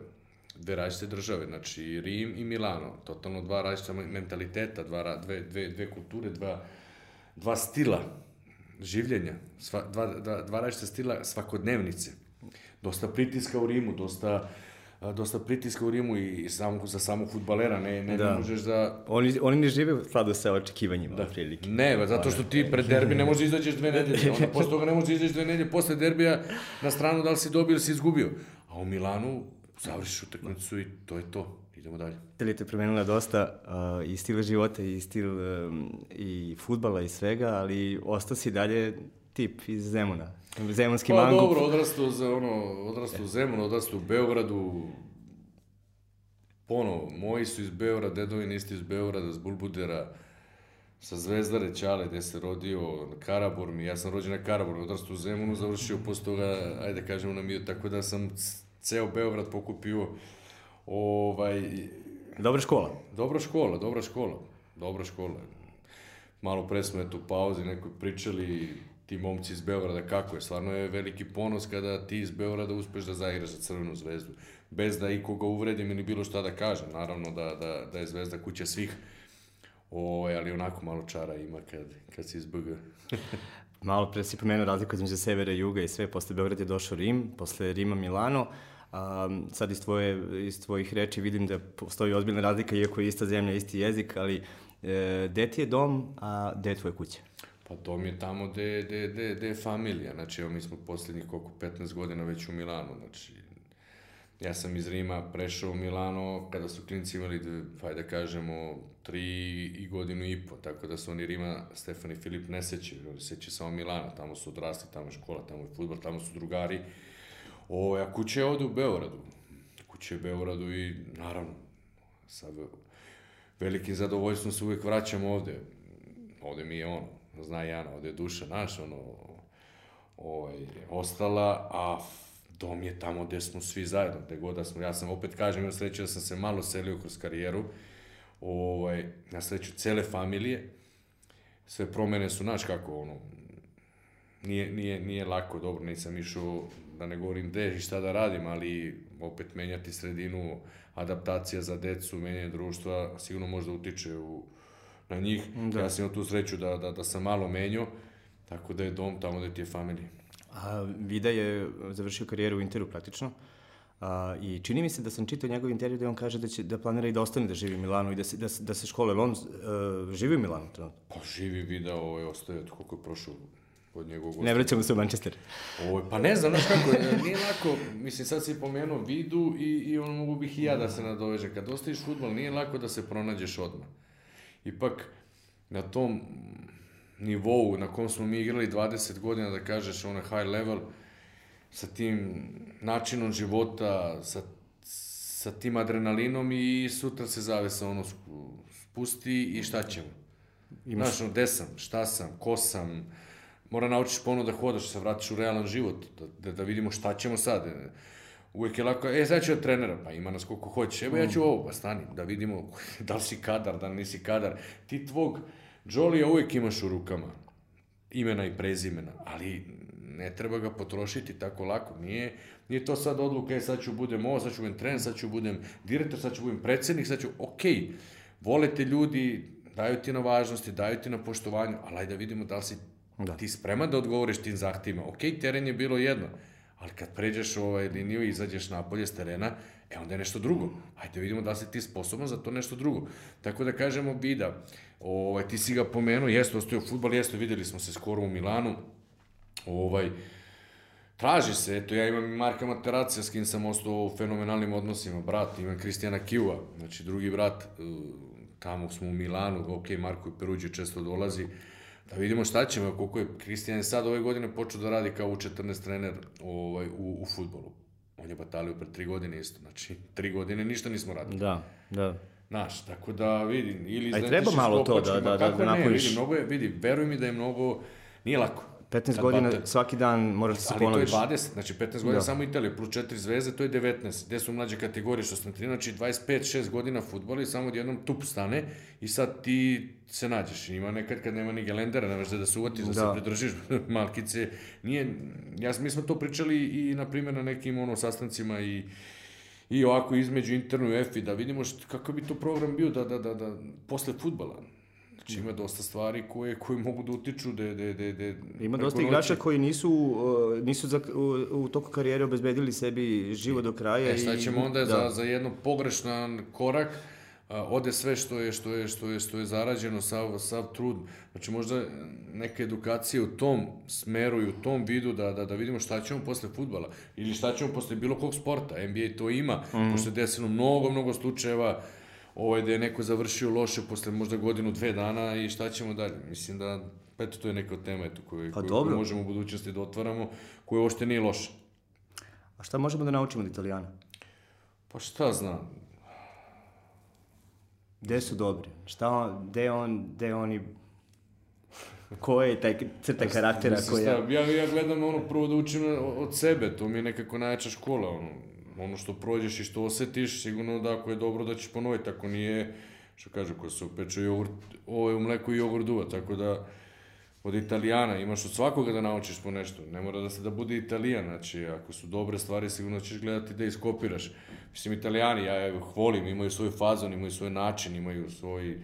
dve različite države, znači Rim i Milano, totalno dva različita mentaliteta, dva, dve, dve, dve kulture, dva, dva stila življenja, sva, dva, dva, dva različita stila svakodnevnice. Dosta pritiska u Rimu, dosta dosta pritiska u Rimu i samo, za samog futbalera, ne, ne, da. ne možeš da... Oni, oni ne žive u pa skladu sa očekivanjima, da. prilike. Ne, pa zato što ti pred derbi ne možeš da izađeš dve nedelje, onda posle toga ne možeš da izađeš dve nedelje, posle derbija na stranu da li si dobio ili si izgubio. A u Milanu završiš utakmicu i to je to idemo dalje. Stilite promenila dosta uh, i stila života i stil um, i futbala i svega, ali ostao si dalje tip iz Zemuna. Zemunski pa, mangup. Pa dobro, odrastu, za, ono, odrastao u Zemunu, odrastao u Beogradu, ponovo, moji su iz Beograda, dedovi niste iz Beograda, s Bulbudera, sa Zvezdare Ćale, gde se rodio Karabor mi, ja sam rođen na Karabor, odrastao u Zemunu, završio posle toga, ajde da kažemo na Miju, tako da sam ceo Beograd pokupio Ovaj, dobra škola. Dobra škola, dobra škola. Dobra škola. Malo pre smo eto u pauzi neko pričali ti momci iz Beograda kako je. Stvarno je veliki ponos kada ti iz Beograda uspeš da zaigraš za Crvenu zvezdu. Bez da ikoga uvredim ili bilo šta da kažem. Naravno da, da, da je zvezda kuća svih. O, ovaj, ali onako malo čara ima kad, kad si iz BG. malo pre si pomenuo razliku između severa i juga i sve. Posle Beograd je došao Rim, posle Rima Milano. Um, sad iz, tvoje, iz tvojih reči vidim da postoji ozbiljna razlika, iako je ista zemlja, isti jezik, ali e, gde ti je dom, a gde je tvoja kuća? Pa dom je tamo gde, gde, gde, gde je familija. Znači, evo, mi smo poslednjih koliko 15 godina već u Milanu. Znači, ja sam iz Rima prešao u Milano kada su klinci imali, pa da kažemo, tri i godinu i po. Tako da su oni Rima, Stefan i Filip ne sećaju. Oni sećaju samo Milano. Tamo su odrasli, tamo je škola, tamo je futbol, tamo su drugari. O, ovaj, a kuća je ovde u Beoradu. Kuća je u Beoradu i naravno, sa velikim zadovoljstvom se uvek vraćam ovde. Ovde mi je ono, zna Jana, ovde je duša naša, ono, ovaj, ostala, a dom je tamo gde smo svi zajedno, gde god da smo. Ja sam, opet kažem, imam sreće da sam se malo selio kroz karijeru, ovaj, na sreću cele familije, sve promene su, naš kako, ono, nije, nije, nije lako, dobro, nisam išao da ne govorim gde i šta da radim, ali opet menjati sredinu, adaptacija za decu, menjanje društva, sigurno možda utiče u, na njih. Da. Ja sam imao tu sreću da, da, da sam malo menjao, tako da je dom tamo gde ti je familija. A, Vida je završio karijeru u Interu praktično. A, I čini mi se da sam čitao njegov intervju da on kaže da će da planira i da ostane da živi u Milanu i da se, da, da se škole, on uh, živi u Milanu trenutno? Pa živi Vida, ovo je ostaje od koliko je prošao od njegovog... Ne vraćamo se u Manchester. Ovo, pa ne znam, znaš kako, nije lako, mislim, sad si pomenuo vidu i, i on mogu bih i ja da se da. nadoveže. Kad ostaviš futbol, nije lako da se pronađeš odmah. Ipak, na tom nivou na kom smo mi igrali 20 godina, da kažeš, ono high level, sa tim načinom života, sa, sa tim adrenalinom i sutra se zavesa ono spusti i šta ćemo. Imaš... Znaš, gde sam, šta sam, ko sam, mora naučiš ponovno da hodaš, da se vratiš u realan život, da, da, da vidimo šta ćemo sad. Uvek je lako, e, sad ću od trenera, pa ima nas koliko hoćeš, evo ja ću ovo, pa stani, da vidimo da li si kadar, da li nisi kadar. Ti tvog Jolija uvek imaš u rukama, imena i prezimena, ali ne treba ga potrošiti tako lako. Nije, nije to sad odluka, je sad ću budem ovo, sad ću budem trener, sad ću budem direktor, sad ću budem predsednik, sad ću, okej, okay, vole ljudi, daju ti na važnosti, daju ti na poštovanju, ali ajde da vidimo da li si Da. Ti sprema da odgovoriš tim zahtjevima. Ok, teren je bilo jedno, ali kad pređeš u ovaj liniju i izađeš napolje s terena, e onda je nešto drugo. Hajde vidimo da li si ti sposoban za to nešto drugo. Tako da kažemo Bida, ovaj, ti si ga pomenuo, jeste ostaje u futbal, jeste, videli smo se skoro u Milanu, ovaj, Traži se, eto ja imam i Marka Materacija s kim sam ostao u fenomenalnim odnosima, brat, imam Kristijana Kiva, znači drugi brat, e, tamo smo u Milanu, ok, Marko Peruđe često dolazi, Da vidimo šta ćemo, koliko je Kristijan sad ove godine počeo da radi kao u 14 trener ovaj, u, u futbolu. On je batalio pre tri godine isto, znači tri godine ništa nismo radili. Da, da. Znaš, tako da vidi, ili... Aj, treba malo to da, da, da, da, da napojiš. Vidi, mnogo je, vidi, veruj mi da je mnogo, nije lako. 15 godina bater. svaki dan moraš da se ponoviš. Ali to je 20, znači 15 godina da. samo Italija, plus 4 zvezde, to je 19. Gde su mlađe kategorije što sam trenirao, znači 25-6 godina futbola i samo odjednom tup stane i sad ti se nađeš. Ima nekad kad nema ni gelendera, nemaš da, da se uvatiš, da, da, se pridržiš malkice. Nije, ja, mi smo to pričali i, na primjer, na nekim ono, sastancima i i ovako između internu i EFI, da vidimo št, kako bi to program bio da, da, da, da, posle futbala Znači ima dosta stvari koje koje mogu da utiču da da da da ima dosta igrača koji nisu uh, nisu za, u, u toku karijere obezbedili sebi život do kraja e, šta ćemo onda da. za za jedno pogrešan korak uh, ode sve što je što je što je što je zarađeno sav sav trud znači možda neka edukacija u tom smeru i u tom vidu da da da vidimo šta ćemo posle fudbala ili šta ćemo posle bilo kog sporta NBA to ima mm. pošto je desilo mnogo mnogo slučajeva uh, ovaj, da je neko završio loše posle možda godinu, dve dana i šta ćemo dalje. Mislim da, pa eto, to je neka tema eto, koju, pa, koju, koju možemo u budućnosti da otvaramo, koja uopšte nije loša. A šta možemo da naučimo od Italijana? Pa šta znam, Gde su dobri? Šta on, gde on, gde oni ko je taj crta karaktera koja... Ja, ja gledam ono prvo da učim od sebe, to mi je nekako najjača škola, ono, ono što prođeš i što osetiš, sigurno da ako je dobro da ćeš ponoviti, ako nije, što kažu, ko se upeče jogurt, ovo je u mleku i jogurt duva, tako da od italijana, imaš od svakoga da naučiš po nešto, ne mora da se da bude italijan, znači ako su dobre stvari sigurno ćeš gledati da iskopiraš. Mislim, italijani, ja ih volim, imaju svoj fazon, imaju svoj način, imaju svoj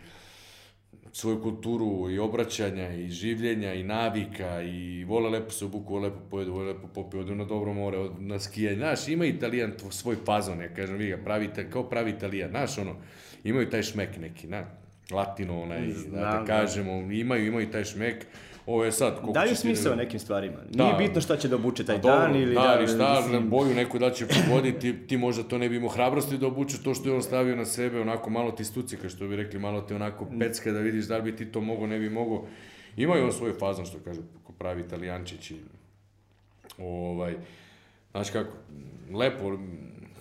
svoju kulturu i obraćanja i življenja i navika i vole lepo se obuku, vole lepo pojedu, vole lepo popiju, odu na dobro more, od, na skijanje. Znaš, ima Italijan svoj fazon, ja kažem, vi ga pravite, kao pravi Italijan, znaš, ono, imaju taj šmek neki, na, latino onaj, Znam, da, da kažemo, imaju, imaju taj šmek ovo je sad... Da li smisao nekim stvarima? Da. Nije bitno šta će da obuče taj pa dobro, dan ili... Da, da, ili šta, mislim... boju neku da će pogoditi, ti možda to ne bi imao hrabrosti da obuče to što je on stavio na sebe, onako malo ti stuci, kao što bi rekli, malo te onako pecka da vidiš da li bi ti to mogo, ne bi mogo. Ima je on svoj fazan, što kažu, ko pravi italijančić Ovaj, znaš kako, lepo,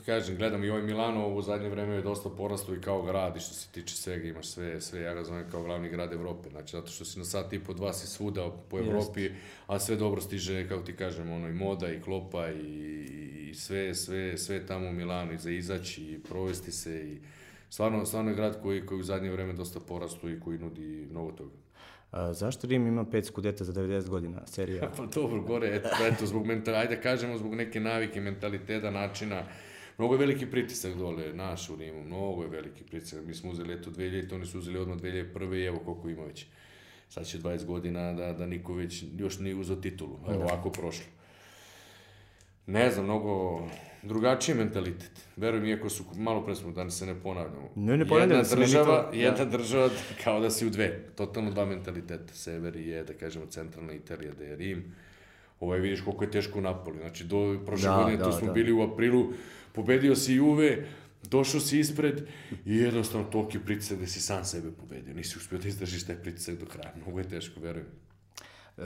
kažem, gledam i ovaj Milano u zadnje vreme je dosta porastao i kao grad i što se tiče svega imaš sve, sve ja ga zovem kao glavni grad Evrope, znači zato što si na sat i po dva si svuda po Evropi, a sve dobro stiže, kako ti kažem, ono i moda i klopa i, i sve, sve, sve tamo u Milanu i za izaći i provesti se i stvarno, stvarno je grad koji, koji u zadnje vreme dosta porastao i koji nudi mnogo toga. A, zašto Rim ima pet skudeta za 90 godina serija? pa dobro, gore, eto, eto zbog mental, ajde kažemo zbog neke navike, mentaliteta, načina, Mnogo je veliki pritisak dole, naš u Rimu, mnogo je veliki pritisak. Mi smo uzeli eto 2000, oni su uzeli odmah 2001. i evo koliko ima već. Sad će 20 godina da, da niko već još nije uzao titulu, evo da. ovako prošlo. Ne znam, mnogo drugačiji mentalitet. Verujem, iako su, malo pre smo, da se ne ponavljamo. Ne, ne ponavljamo. Jedna, da država, to, da. jedna država kao da si u dve. Totalno dva mentaliteta. Sever je, da kažemo, centralna Italija, da je Rim ovaj, vidiš koliko je teško u Napoli. Znači, do prošle da, godine da, to smo da. bili u aprilu, pobedio si Juve, došao si ispred i jednostavno toliki pritisak da si sam sebe pobedio. Nisi uspio da izdržiš taj pritisak do kraja. Mnogo je teško, verujem. Uh,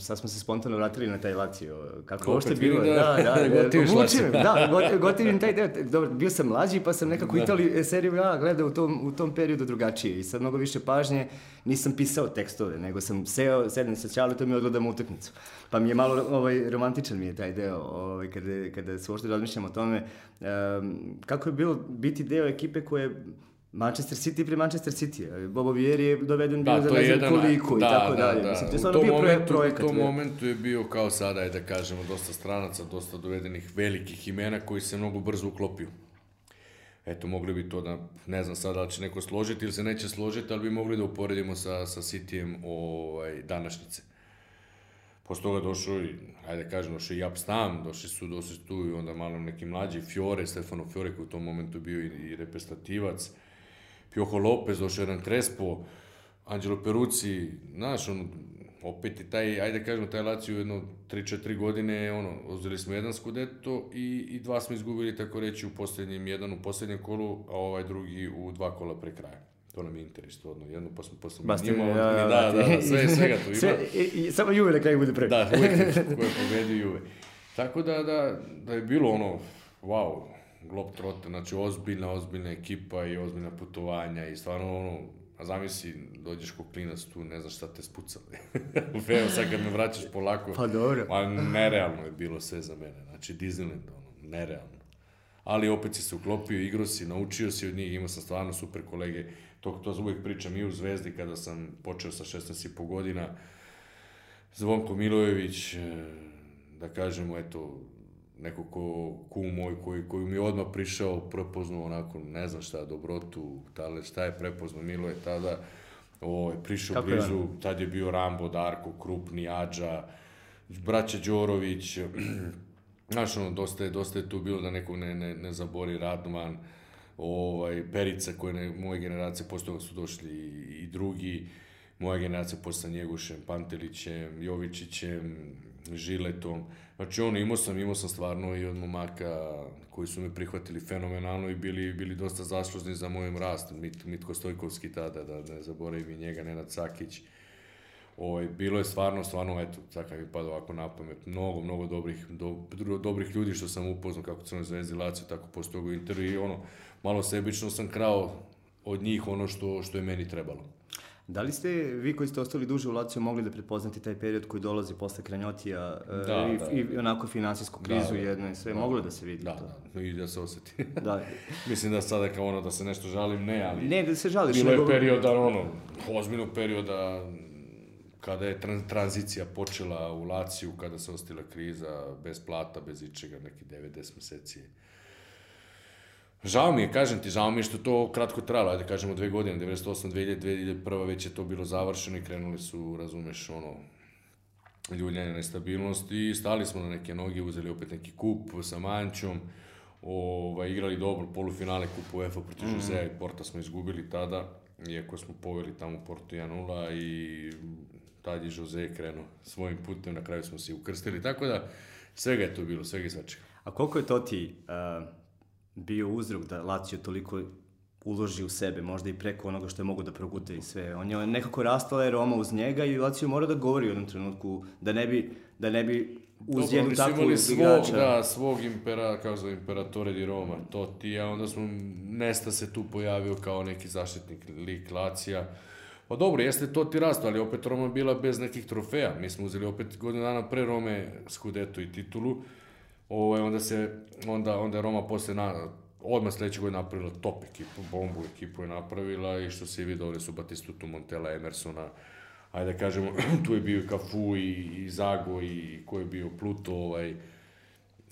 sad smo se spontano vratili na taj Lazio. Kako Ko, uopšte bilo? Da, da, da, gotivim, se. da, gotivim da, da, taj deo. Dobro, bio sam mlađi pa sam nekako da. Italiju, e, seriju A gledao u tom, u tom periodu drugačije i sad mnogo više pažnje nisam pisao tekstove, nego sam seo, sedem sa Ćaletom i odgledam utakmicu. Pa mi je malo ovaj, romantičan mi je taj deo, ovaj, kada, kada se uopšte razmišljam o tome um, kako je bilo biti deo ekipe koja Manchester City pri Manchester City. Bobo Vieri je doveden da, bio za ne znam koliko da, i tako da, dalje. Da, Mislim, to je stvarno bio momentu, projekat. U tom momentu je bio kao sada, da kažemo, dosta stranaca, dosta dovedenih velikih imena koji se mnogo brzo uklopio. Eto, mogli bi to da, ne znam sada da će neko složiti ili se neće složiti, ali bi mogli da uporedimo sa, sa Cityjem ovaj, današnjice. Posle toga došao i, ajde da kažem, došao i Abstam, došli su, došli tu i onda malo neki mlađi, Fiore, Stefano Fiore koji u tom momentu bio i, i reprezentativac. Pioho Lopez, došao jedan Crespo, Angelo Perucci, znaš, ono, opet i taj, ajde da kažemo, taj Lazio jedno 3-4 godine, ono, uzeli smo jedan skudeto i, i dva smo izgubili, tako reći, u poslednjem, jedan u poslednjem kolu, a ovaj drugi u dva kola pre kraja. To nam je interes, to odno jedno, pa smo posle pa Bastin, njima, ja, da, da, da, da sve, svega tu ima. Sve, i, i, samo Juve na kraju bude prvi. Da, uvek ko je Juve. Tako da, da, da je bilo ono, wow, Globetrotter, znači ozbiljna, ozbiljna ekipa i ozbiljna putovanja i stvarno ono, a zamisli, dođeš ko klinac tu, ne znaš šta te spucali. Evo sad kad me vraćaš polako, pa dobro. Ma nerealno je bilo sve za mene, znači Disneyland, ono, nerealno. Ali opet si se uklopio, igrao si, naučio si od njih, imao sam stvarno super kolege, to, to uvek pričam i u Zvezdi kada sam počeo sa 16,5 godina, Zvonko Milojević, eh, da kažemo, eto, neko ko, ku moj, koji, koji mi je odmah prišao, prepoznao onako, ne znam šta, dobrotu, tale, šta je prepoznao, Milo je tada, ovaj, prišao Kako blizu, je tad je bio Rambo, Darko, Krupni, Ađa, braća Đorović, znaš, ono, dosta je, dosta je tu bilo da nekog ne, ne, ne zabori Radman, ovaj, Perica koje ne, moje generacije, postoje su došli i, i drugi, moja generacija posle Njegošem, Pantelićem, Jovičićem, žiletom. Znači ono, imao sam, imao sam stvarno i od momaka koji su me prihvatili fenomenalno i bili, bili dosta zaslužni za mojim rast. Mit, Mitko Stojkovski tada, da, da ne zaboravim i njega, Nenad Sakić. Ovaj, bilo je stvarno, stvarno, eto, tako mi pada ovako na pamet, mnogo, mnogo dobrih, do, dobrih ljudi što sam upoznao, kako Crnoj zvezdi Lazio, tako postoje u Interu i ono, malo sebično sam krao od njih ono što, što je meni trebalo. Da li ste, vi koji ste ostali duže u Laciju, mogli da prepoznate taj period koji dolazi posle Kranjotija e, da, i, da. i onako finansijsku da, krizu da, jedno i sve, da, moglo da se vidi da, to? Da, i da se oseti. da. Mislim da sada kao ono da se nešto žalim, ne, ali... Ne, da se žališ. Bilo nego... je perioda, ono, ozbiljnog perioda kada je tranzicija počela u Laciju, kada se ostila kriza, bez plata, bez ičega, neki 90 meseci je Žao mi je, kažem ti, žao mi je što to kratko trajalo, ajde kažemo dve godine, 98, 2000, 2001, već je to bilo završeno i krenuli su, razumeš, ono, ljuljanje nestabilnosti, stali smo na neke noge, uzeli opet neki kup sa Mančom, ovaj, igrali dobro polufinale kupu UEFA protiv mm. Žuzeja i Porta smo izgubili tada, iako smo poveli tamo Porto 1-0 i tad je Jose krenuo svojim putem, na kraju smo se ukrstili, tako da svega je to bilo, svega i svačega. A koliko je to ti uh bio uzrok da Lazio toliko uloži u sebe, možda i preko onoga što je mogo da progute i sve. On je nekako rastala je Roma uz njega i Lazio mora da govori u jednom trenutku da ne bi, da ne bi uz Dobro, jednu takvu imali svog, Da, svog impera, kao zove, imperatore di Roma, Totti, a onda smo, Nesta se tu pojavio kao neki zaštitnik lik Lacija. Pa dobro, jeste to ti rastu, ali opet Roma bila bez nekih trofeja. Mi smo uzeli opet godinu dana pre Rome Scudetto i titulu. Ovaj, onda se, onda, onda Roma posle na, odmah sledećeg godina napravila top ekipu, bombu ekipu je napravila i što se vidi doveli su Batistutu, Montela, Emersona, ajde da kažemo, tu je bio Cafu i, i Zago i ko je bio Pluto, ovaj,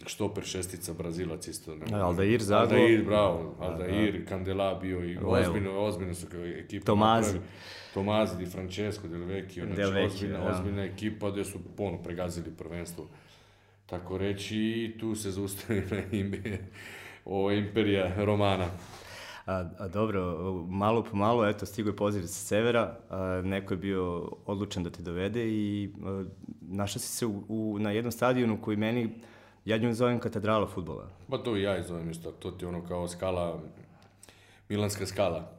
štoper šestica Brazilac isto. Ne, Aldair Zago. Aldair, bravo. Aldair, da, da. Kandela bio i ozbiljno, ozbiljno su kao ekipa. Tomazi. Napravi. Tomazi, Di Francesco, Del Vecchio, znači Del Vecchio, ozbiljna, da. ozbiljna ekipa gde su ono, pregazili prvenstvo tako reći, tu se zaustavila ova imperija romana. A, a dobro, malo po malo, eto, stigo je poziv sa severa, a, neko je bio odlučan da te dovede i a, našao si se u, u, na jednom stadionu koji meni, ja nju zovem katedrala futbola. Pa to i ja je zovem isto, to ti je ono kao skala, milanska skala.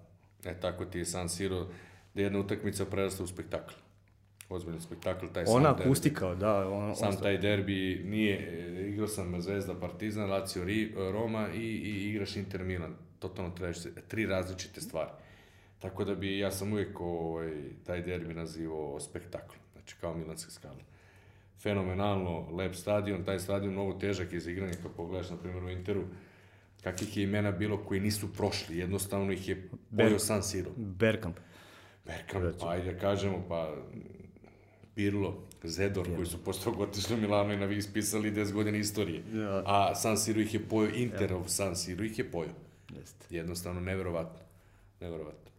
E tako ti je San Siro, da jedna utakmica prerasta u spektakl ozbiljan spektakl. Taj Ona sam akustika, derbi. da. On, sam on... taj derbi nije, igrao sam Zvezda Partizan, Lazio Roma i, i igraš Inter Milan. Totalno trebaš tri različite stvari. Tako da bi, ja sam uvijek ovaj, taj derbi nazivao spektakl, znači kao Milanska skala. Fenomenalno, lep stadion, taj stadion mnogo težak je za igranje, kad pogledaš, na primjer, u Interu, kakvih je imena bilo koji nisu prošli, jednostavno ih je pojao San Siro. Bergkamp. Bergkamp, pa ajde da kažemo, pa Pirlo, Zedor, Pirlo. koji su posle toga Milano i na Vis pisali 10 godina istorije. Ja. A San Siro ih je pojao, Interov ja. San Siro ih je pojao. Jeste. Jednostavno, neverovatno. Neverovatno.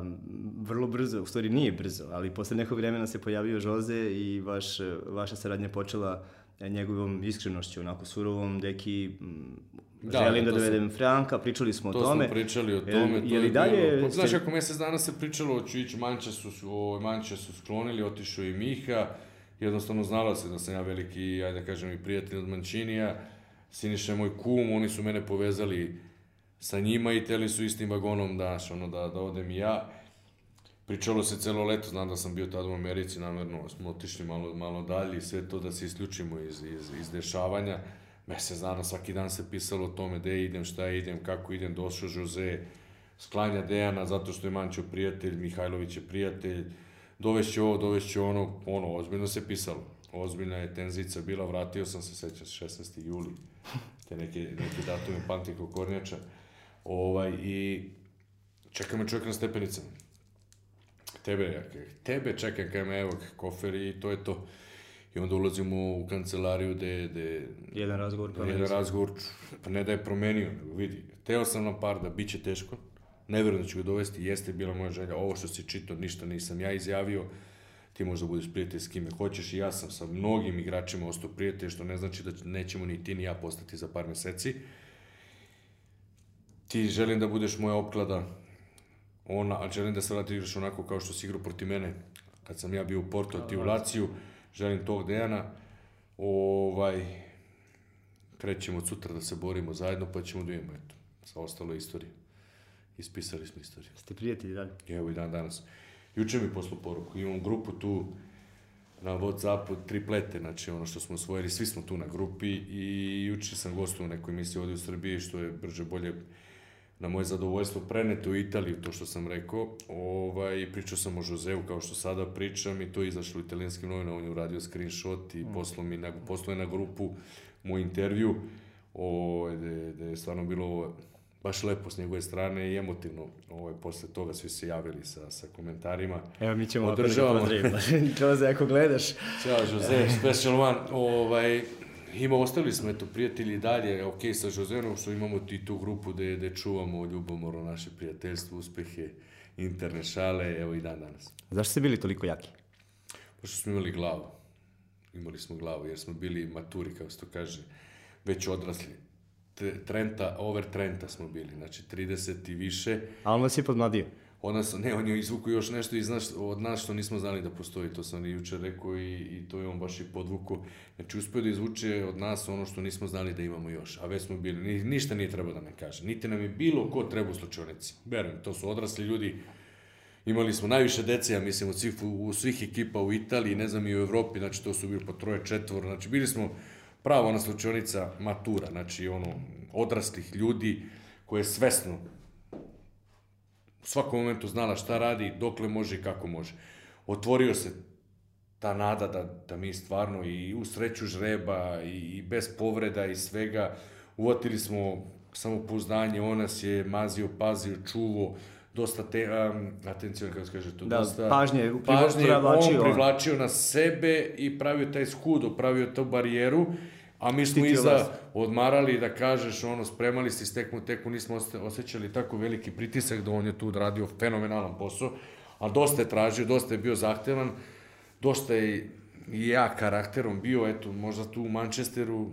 Um, vrlo brzo, u stvari nije brzo, ali posle nekog vremena se pojavio Jose i vaš, vaša saradnja počela uh, njegovom iskrenošću, onako surovom, deki, mm, da, želim da, da dovedem sam, Franka, pričali smo to o tome. To smo pričali o tome, je, to je, dalje, bilo. Znaš, ako mjesec dana se pričalo, hoću ići, Manča su, o, Manča su sklonili, otišao i Miha, jednostavno znala se da sam ja veliki, ajde da kažem, i prijatelj od Mančinija, Siniša je moj kum, oni su mene povezali sa njima i teli su istim vagonom, daš, ono, da, da odem i ja. Pričalo se celo leto, znam da sam bio tada u Americi, namerno smo otišli malo, malo dalje i sve to da se isključimo iz, iz, iz dešavanja. Mesec dana, svaki dan se pisalo o tome gde idem, šta idem, kako idem, došao Jose, sklanja Dejana zato što je Mančo prijatelj, Mihajlović je prijatelj, dovešće ovo, dovešće ono, ono, ozbiljno se pisalo. Ozbiljna je tenzica bila, vratio sam se, sećam 16. juli, te neke, neke datume pamtim kao kornjača. Ovaj, I čeka me čovjek na stepenicama tebe, tebe čekam kaj evo kofer i to je to. I onda ulazimo u kancelariju gde... gde jedan razgovor promenio. Jedan razgovor, pa ne da je promenio, nego vidi. Teo sam na par da biće teško, ne verujem ću ga dovesti, jeste bila moja želja, ovo što si čitao, ništa nisam ja izjavio, ti možda budeš prijatelj s kime hoćeš i ja sam sa mnogim igračima ostao prijatelj, što ne znači da nećemo ni ti ni ja postati za par meseci. Ti želim da budeš moja opklada, ona, ali želim da se vrati igraš onako kao što si igrao proti mene, kad sam ja bio u Porto, ti u Laciju, želim tog Dejana, ovaj, krećemo od sutra da se borimo zajedno, pa ćemo da imamo, eto, sa ostalo istorije. Ispisali smo istoriju. Ste prijatelji dalje? Evo i dan danas. Juče mi poslu poruku, imam grupu tu, na Whatsappu triplete, znači ono što smo osvojili, svi smo tu na grupi i juče sam gostao u nekoj emisiji ovde u Srbiji, što je brže bolje na moje zadovoljstvo preneto u Italiju, to što sam rekao. Ovaj, pričao sam o Joseu kao što sada pričam i to je izašlo u italijanskim novinama, on je uradio screenshot i mm. poslao, mi na, poslao je na grupu moj intervju, ovaj, da da je stvarno bilo baš lepo s njegove strane i emotivno ovaj, posle toga svi se javili sa, sa komentarima. Evo mi ćemo da održavamo. Jose, ako gledaš. Ćao Jose, special one. Ovaj, Ima, ostali smo, eto, prijatelji dalje, ok, sa Žozerom, što imamo ti tu grupu gde, gde čuvamo ljubomoro, naše prijateljstvo, uspehe, interne šale, evo i dan danas. Zašto ste bili toliko jaki? Pošto smo imali glavu. Imali smo glavu, jer smo bili maturi, kako se to kaže, već odrasli. Trenta, over Trenta smo bili, znači 30 i više. A on vas je podmladio? odnosno ne, on je izvuku još nešto iz nas, od nas što nismo znali da postoji, to sam i juče rekao i, i to je on baš i podvuku. Znači, uspio da izvuče od nas ono što nismo znali da imamo još, a već smo bili, ni, ništa nije trebao da nam kaže, niti nam je bilo ko treba u slučajnici. Verujem, to su odrasli ljudi, imali smo najviše dece, ja mislim, u svih, u svih ekipa u Italiji, ne znam i u Evropi, znači to su bili po troje, četvor, znači bili smo pravo na slučajnica matura, znači ono, odraslih ljudi koje svesno u svakom momentu znala šta radi, dokle može i kako može. Otvorio se ta nada da, da mi stvarno i u sreću žreba i, i bez povreda i svega uvatili smo samopouzdanje, on nas je mazio, pazio, čuvo, dosta te, um, atencijom, kako se kaže to, da, dosta... pažnje, pažnje privlačio. on privlačio na sebe i pravio taj skudo, pravio tu barijeru. A mi smo iza odmarali, da kažeš, ono, spremali se i stekmu teku, nismo osjećali tako veliki pritisak da on je tu odradio fenomenalan posao, a dosta je tražio, dosta je bio zahtevan, dosta je i ja karakterom bio, eto, možda tu u Manchesteru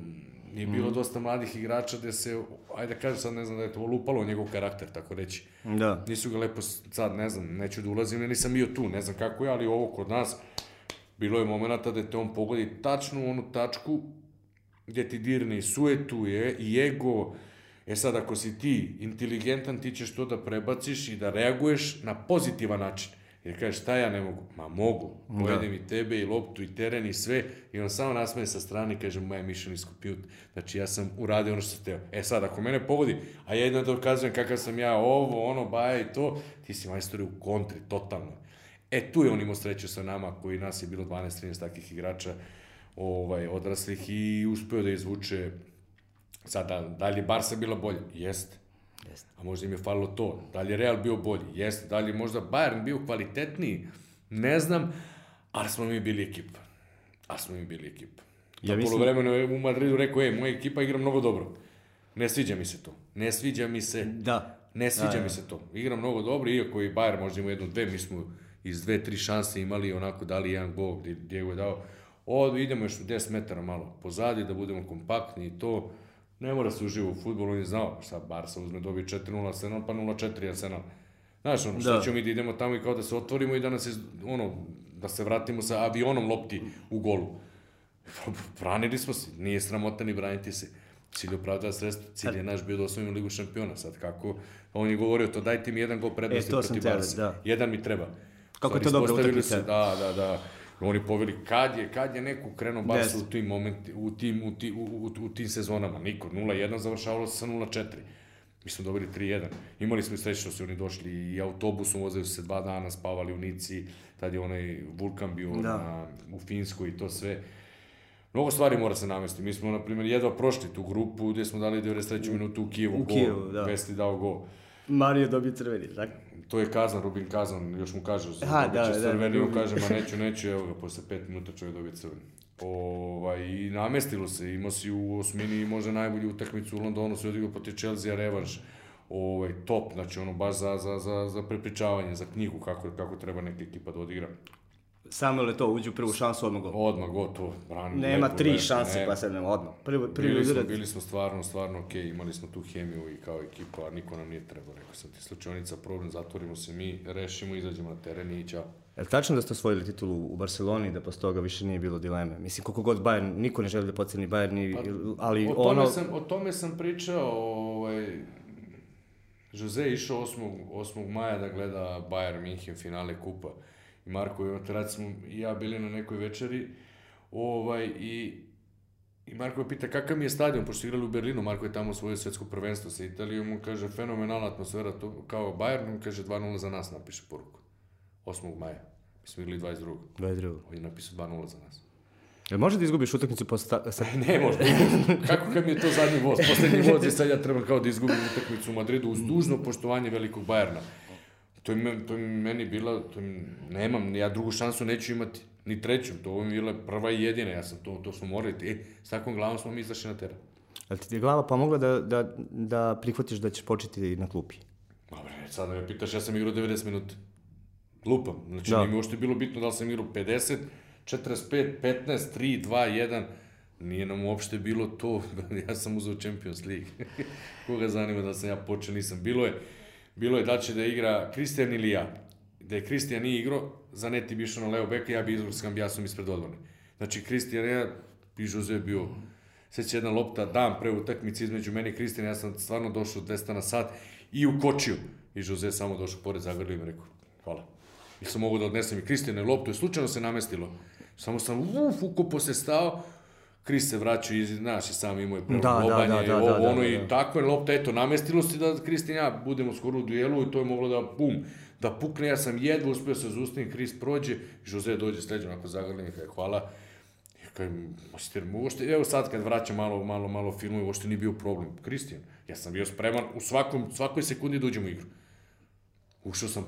je bilo mhm. dosta mladih igrača gde se, ajde da kažem sad, ne znam da je to olupalo njegov karakter, tako reći. Da. Nisu ga lepo, sad ne znam, neću da ulazim, ne, nisam bio tu, ne znam kako je, ali ovo kod nas, bilo je momenta da te on pogodi tačno u onu tačku gdje ti dirne i suetuje i ego. E sad, ako si ti inteligentan, ti ćeš to da prebaciš i da reaguješ na pozitivan način. Jer kažeš, šta ja ne mogu? Ma mogu, pojedem da. i tebe i loptu i teren i sve. I on samo nasmeje sa strane i kaže, moja mission is compute. Znači, ja sam uradio ono što sam teo. E sad, ako mene pogodi, a ja jedno dokazujem kakav sam ja ovo, ono, baja i to, ti si majstor u kontri, totalno. E, tu je on imao sreću sa nama, koji nas je bilo 12-13 takih igrača ovaj, odraslih i uspeo da izvuče sada, da li je Barca bila bolja? Jeste. Jeste. A možda im je falilo to. Da li je Real bio bolji? Jeste. Da li je možda Bayern bio kvalitetniji? Ne znam, ali smo mi bili ekipa. Ali smo mi bili ekipa. Ja mislim... Polovremeno je u Madridu rekao, e, moja ekipa igra mnogo dobro. Ne sviđa mi se to. Ne sviđa mi se. Da. Ne sviđa da, mi da. se to. Igra mnogo dobro, iako i Bayern možda ima jednu, dve, mi smo iz dve, tri šanse imali, onako dali jedan gol gde Diego je dao Od, idemo još 10 metara malo pozadi, da budemo kompaktni i to. Ne mora se uživo u futbolu, on je znao, šta Barca uzme, dobije 4-0 Arsenal, pa 0-4 Arsenal. Znaš, ono, što da. ćemo mi da idemo tamo i kao da se otvorimo i da nas, iz, ono, da se vratimo sa avionom lopti u golu. Branili smo se, nije sramota ni braniti se. Cilj opravdava sredstvo, cilj je e. naš bio da osvojimo ligu šampiona. Sad kako, on je govorio to, dajte mi jedan gol e, prednosti e, protiv Barca. Da. Jedan mi treba. Kako Stvari, je to dobro utakmica. Da, da, da oni poveli kad je, kad je neko krenuo bas yes. u tim momenti, u tim, u, tim, u, u, u tim sezonama, niko, 0-1 završavalo se sa 0-4. Mi smo dobili 3-1. Imali smo i sreće što su oni došli i autobusom, vozaju se dva dana, spavali u Nici, tad je onaj vulkan bio da. na, u Finskoj i to sve. Mnogo stvari mora se namestiti. Mi smo, na primjer, jedva prošli tu grupu gde smo dali 93. minutu u Kijevu. U Kijevu, da. Vesli dao gol. Mario dobije crveni, tako? To je Kazan, Rubin Kazan, još mu kaže, Aha, dobit će da, crveni, da, on da, kaže, ma neću, neću, evo ga, posle pet minuta čovjek dobije crveni. Ovaj, I namestilo se, imao si u osmini možda najbolju utakmicu u Londonu, se odigrao protiv Chelsea, revanš, ovaj, top, znači ono baš za, za, za, za prepričavanje, za knjigu kako, kako treba neka ekipa da odigra. Samuel je to uđu prvu šansu, odmah gol. Odmah gol, to branim. Nema tri lepo, šanse, nema. pa sad nema odmah. Prvi, prvi bili, smo, bili smo stvarno, stvarno okej, okay, imali smo tu hemiju i kao ekipa, niko nam nije trebao, rekao sam ti, slučajnica, problem, zatvorimo se mi, rešimo, izađemo na teren i ćao. Je li tačno da ste osvojili titulu u Barceloni da posle toga više nije bilo dileme? Mislim, koliko god Bayern, niko ne želi da poceni Bayern, ni, pa, ali o tome ono... Sam, o tome sam pričao, ovaj, Jose je išao 8. 8. maja da gleda Bayern Minhen finale kupa i Marko, i tad smo i ja bili na nekoj večeri, ovaj, i, i Marko me pita kakav mi je stadion, pošto igrali u Berlinu, Marko je tamo svoje svetsko prvenstvo sa Italijom, mu kaže fenomenalna atmosfera, to, kao Bayern, mu kaže 2-0 za nas, napiše poruku, 8. maja, mi smo igrali 22. 22. On je napisao 2-0 za nas. Jel može da izgubiš utakmicu posle... Sa... ne, može. Kako kad mi je to zadnji voz? Poslednji voz je sad ja trebam kao da izgubim utakmicu u Madridu uz dužno poštovanje velikog Bajerna to je, to je meni bila, to je, nemam, ja drugu šansu neću imati, ni treću, to je bila prva i jedina, ja sam to, to smo morali, e, s takvom glavom smo mi izašli na teren. Ali ti je glava pomogla da, da, da prihvatiš da ćeš početi na klupi? Dobre, sad me pitaš, ja sam igrao 90 minuta. Lupam, znači da. nije mi uopšte bilo bitno da li sam igrao 50, 45, 15, 3, 2, 1, nije nam uopšte bilo to, ja sam uzao Champions League. Koga zanima da sam ja počeo, nisam. Bilo je, bilo je da će da igra Kristijan ili ja. Da je Kristijan nije igrao, Zanetti bi išao na leo beka, ja bi izgledao s Kambijasom ispred odbrane. Znači, Kristijan ja, i Jose je bio seća jedna lopta dan pre utakmice između mene i Kristijana, ja sam stvarno došao 200 na sat i ukočio. I Jose samo došao pored zagrlio i mi rekao, hvala. I sam mogu da odnesem i Kristijana loptu, je slučajno se namestilo. Samo sam, uf, ukopo se stao, Kris se vraća i, znaš, i sam imao je prvo da, lobanje, da, da, da, ovo, da, ono da, da, i tako je lopta, eto, namestilo se da Kris i ja budemo skoro u duelu i to je moglo da, bum, da pukne, ja sam jedva uspeo da se zustavim, Kris prođe, Jose dođe sleđe, onako zagrljeni, kaj hvala, i kajem, master, uopšte, evo sad kad vraćam malo, malo, malo filmu, uopšte nije bio problem, Kristijan, ja sam bio spreman u svakom, svakoj sekundi da uđem u igru. Ušao sam,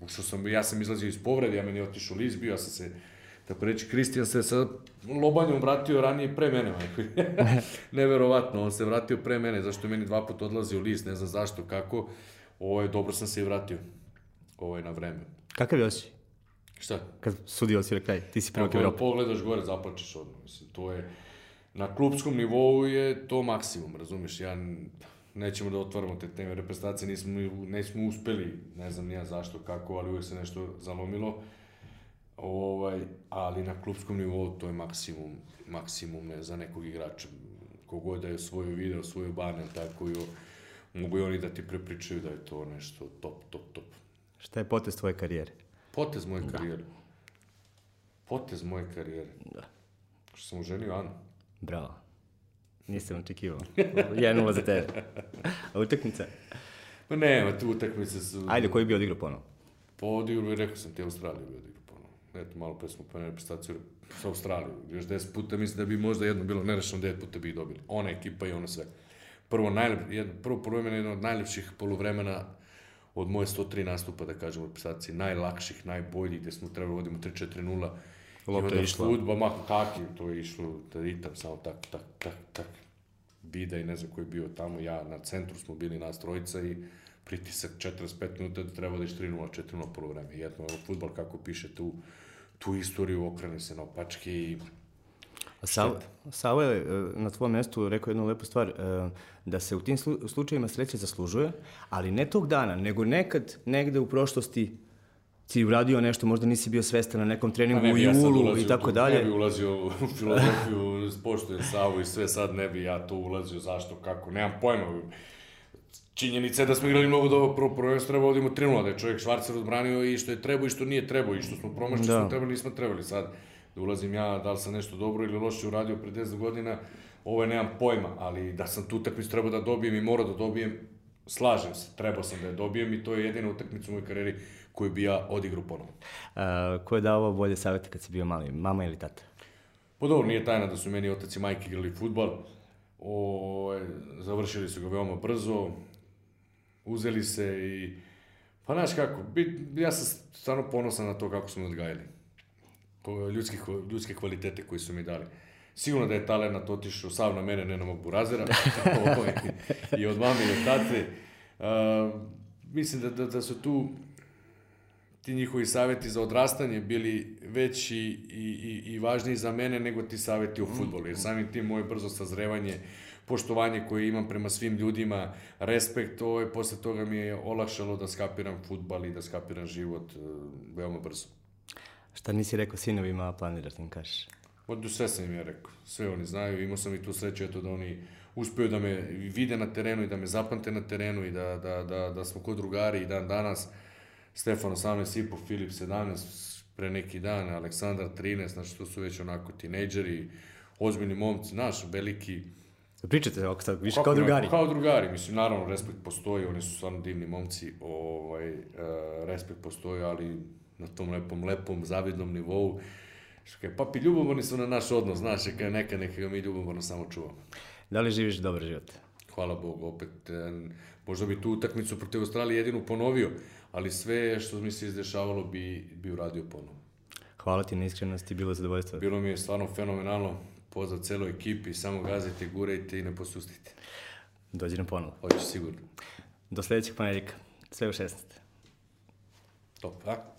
ušao sam, ja sam izlazio iz povrede, ja meni je otišao list bio, ja sam se Tako reći, Kristijan se sa lobanjom vratio ranije pre mene, majko. Neverovatno, on se vratio pre mene, zašto je meni dva puta odlazio list, ne znam zašto, kako. Ovo ovaj, je, dobro sam se i vratio. Ovo ovaj, je na vreme. Kakav je osjećaj? Šta? Kad sudio si rekaj, ti si prvak Evropa. pogledaš gore, zaplačeš odmah. Mislim, to je, na klubskom nivou je to maksimum, razumeš? Ja nećemo da otvaramo te teme reprezentacije, nismo, nismo uspeli, ne znam nija zašto, kako, ali uvek se nešto zalomilo Ovaj, ali na klubskom nivou to je maksimum, maksimum ne, za nekog igrača. Kogod da je osvojio video, osvojio banan, tako i mogu i oni da ti prepričaju da je to nešto top, top, top. Šta je potez tvoje karijere? Potez moje da. karijere? Da. Potez moje karijere? Da. Što sam uženio Anu. Bravo. Nisam očekivao. Jedan za tebe. A utakmica? Ma pa nema, tu utakmice su... Ajde, koji bi odigrao ponovo? Pa odigrao bi, rekao sam ti, Australiju bi odigrao eto, malo pre smo pomenuli prestaciju sa Australijom, još 10 puta mislim da bi možda jedno bilo nerešeno, 9 puta bi ih dobili. Ona ekipa i ono sve. Prvo, najlep, jedno, prvo polovremena je jedno od najlepših polovremena od moje 103 nastupa, da kažemo, reprezentacije, najlakših, najboljih, gde smo trebali da vodimo 3-4-0. Lopta je išla. Futba, ma kaki, to je išlo, da ritam, samo tak, tak, tak, tak. Bida i ne znam ko je bio tamo, ja na centru smo bili nas trojica i pritisak 45 minuta da treba da je 3-0, 4-0 polovreme. Jedno, futbal kako piše tu, tu istoriju okrene se naopačke i A Sava, Sava je e, na tvom mestu rekao jednu lepu stvar, e, da se u tim slučajima sreće zaslužuje, ali ne tog dana, nego nekad, negde u prošlosti ti uradio nešto, možda nisi bio svestan na nekom treningu pa ne u julu ja i tako dalje. Ne bi ulazio u filozofiju, poštujem Savu i sve, sad ne bi ja to ulazio, zašto, kako, nemam pojma činjenica je da smo igrali mnogo dobro prvo prvenstvo, treba da vodimo 3 da je čovjek Švarcer odbranio i što je trebao i što nije trebao i što smo promašili, da. što smo trebali, nismo trebali sad da ulazim ja, da li sam nešto dobro ili loše uradio pre 10 godina, ovo je nemam pojma, ali da sam tu utakmicu trebao da dobijem i mora da dobijem, slažem se, trebao sam da je dobijem i to je jedina utakmica u mojoj karijeri koju bi ja odigrao ponovo A, ko je dao bolje savete kad si bio mali, mama ili tata? Pa dobro, nije tajna da su meni otac i majke igrali futbal, O, završili su ga veoma brzo, uzeli se i... Pa znaš kako, bit, ja sam stvarno ponosan na to kako smo odgajali. Ljudski, ljudske kvalitete koji su mi dali. Sigurno da je talent otišao sav na mene, ne na mog burazera, i, od mame i od tate. Uh, mislim da, da, da su tu ti njihovi saveti za odrastanje bili veći i, i, i važniji za mene nego ti saveti u futbolu. Jer mm-hmm. samim tim moje brzo sazrevanje, poštovanje koje imam prema svim ljudima, respekt, to je posle toga mi je olakšalo da skapiram futbal i da skapiram život e, veoma brzo. Šta nisi rekao sinovima, planiraš da im kažeš? Pa da, sve sam im ja rekao, sve oni znaju, imao sam i tu sreću eto da oni uspeju da me vide na terenu i da me zapamte na terenu i da, da, da, da smo ko drugari i dan danas. Stefan 18,5, Filip 17, pre neki dan, Aleksandar 13, znači to su već onako tinejdžeri, ozbiljni momci, naš veliki... Pričate ovako sad, više kao drugari. Kao drugari, mislim, naravno, respekt postoji, oni su stvarno divni momci, ovaj, e, respekt postoji, ali na tom lepom, lepom, zavidnom nivou. Što kaj, papi, ljubomorni su na naš odnos, znaš, kaj neka, neka ga mi ljubomorno samo čuvamo. Da li živiš dobar život? Hvala Bogu, opet, e, možda bi tu utakmicu protiv Australije jedinu ponovio, ali sve što mi se izdešavalo bi, bi uradio ponovno. Hvala ti na iskrenosti, bilo je zadovoljstvo. Bilo mi je stvarno fenomenalno, pozdrav celoj ekipi, samo gazite, gurajte i ne posustite. Dođi nam ponovo. Hoću sigurno. Do sledećeg ponedeljka, sve u 16. Top, tako?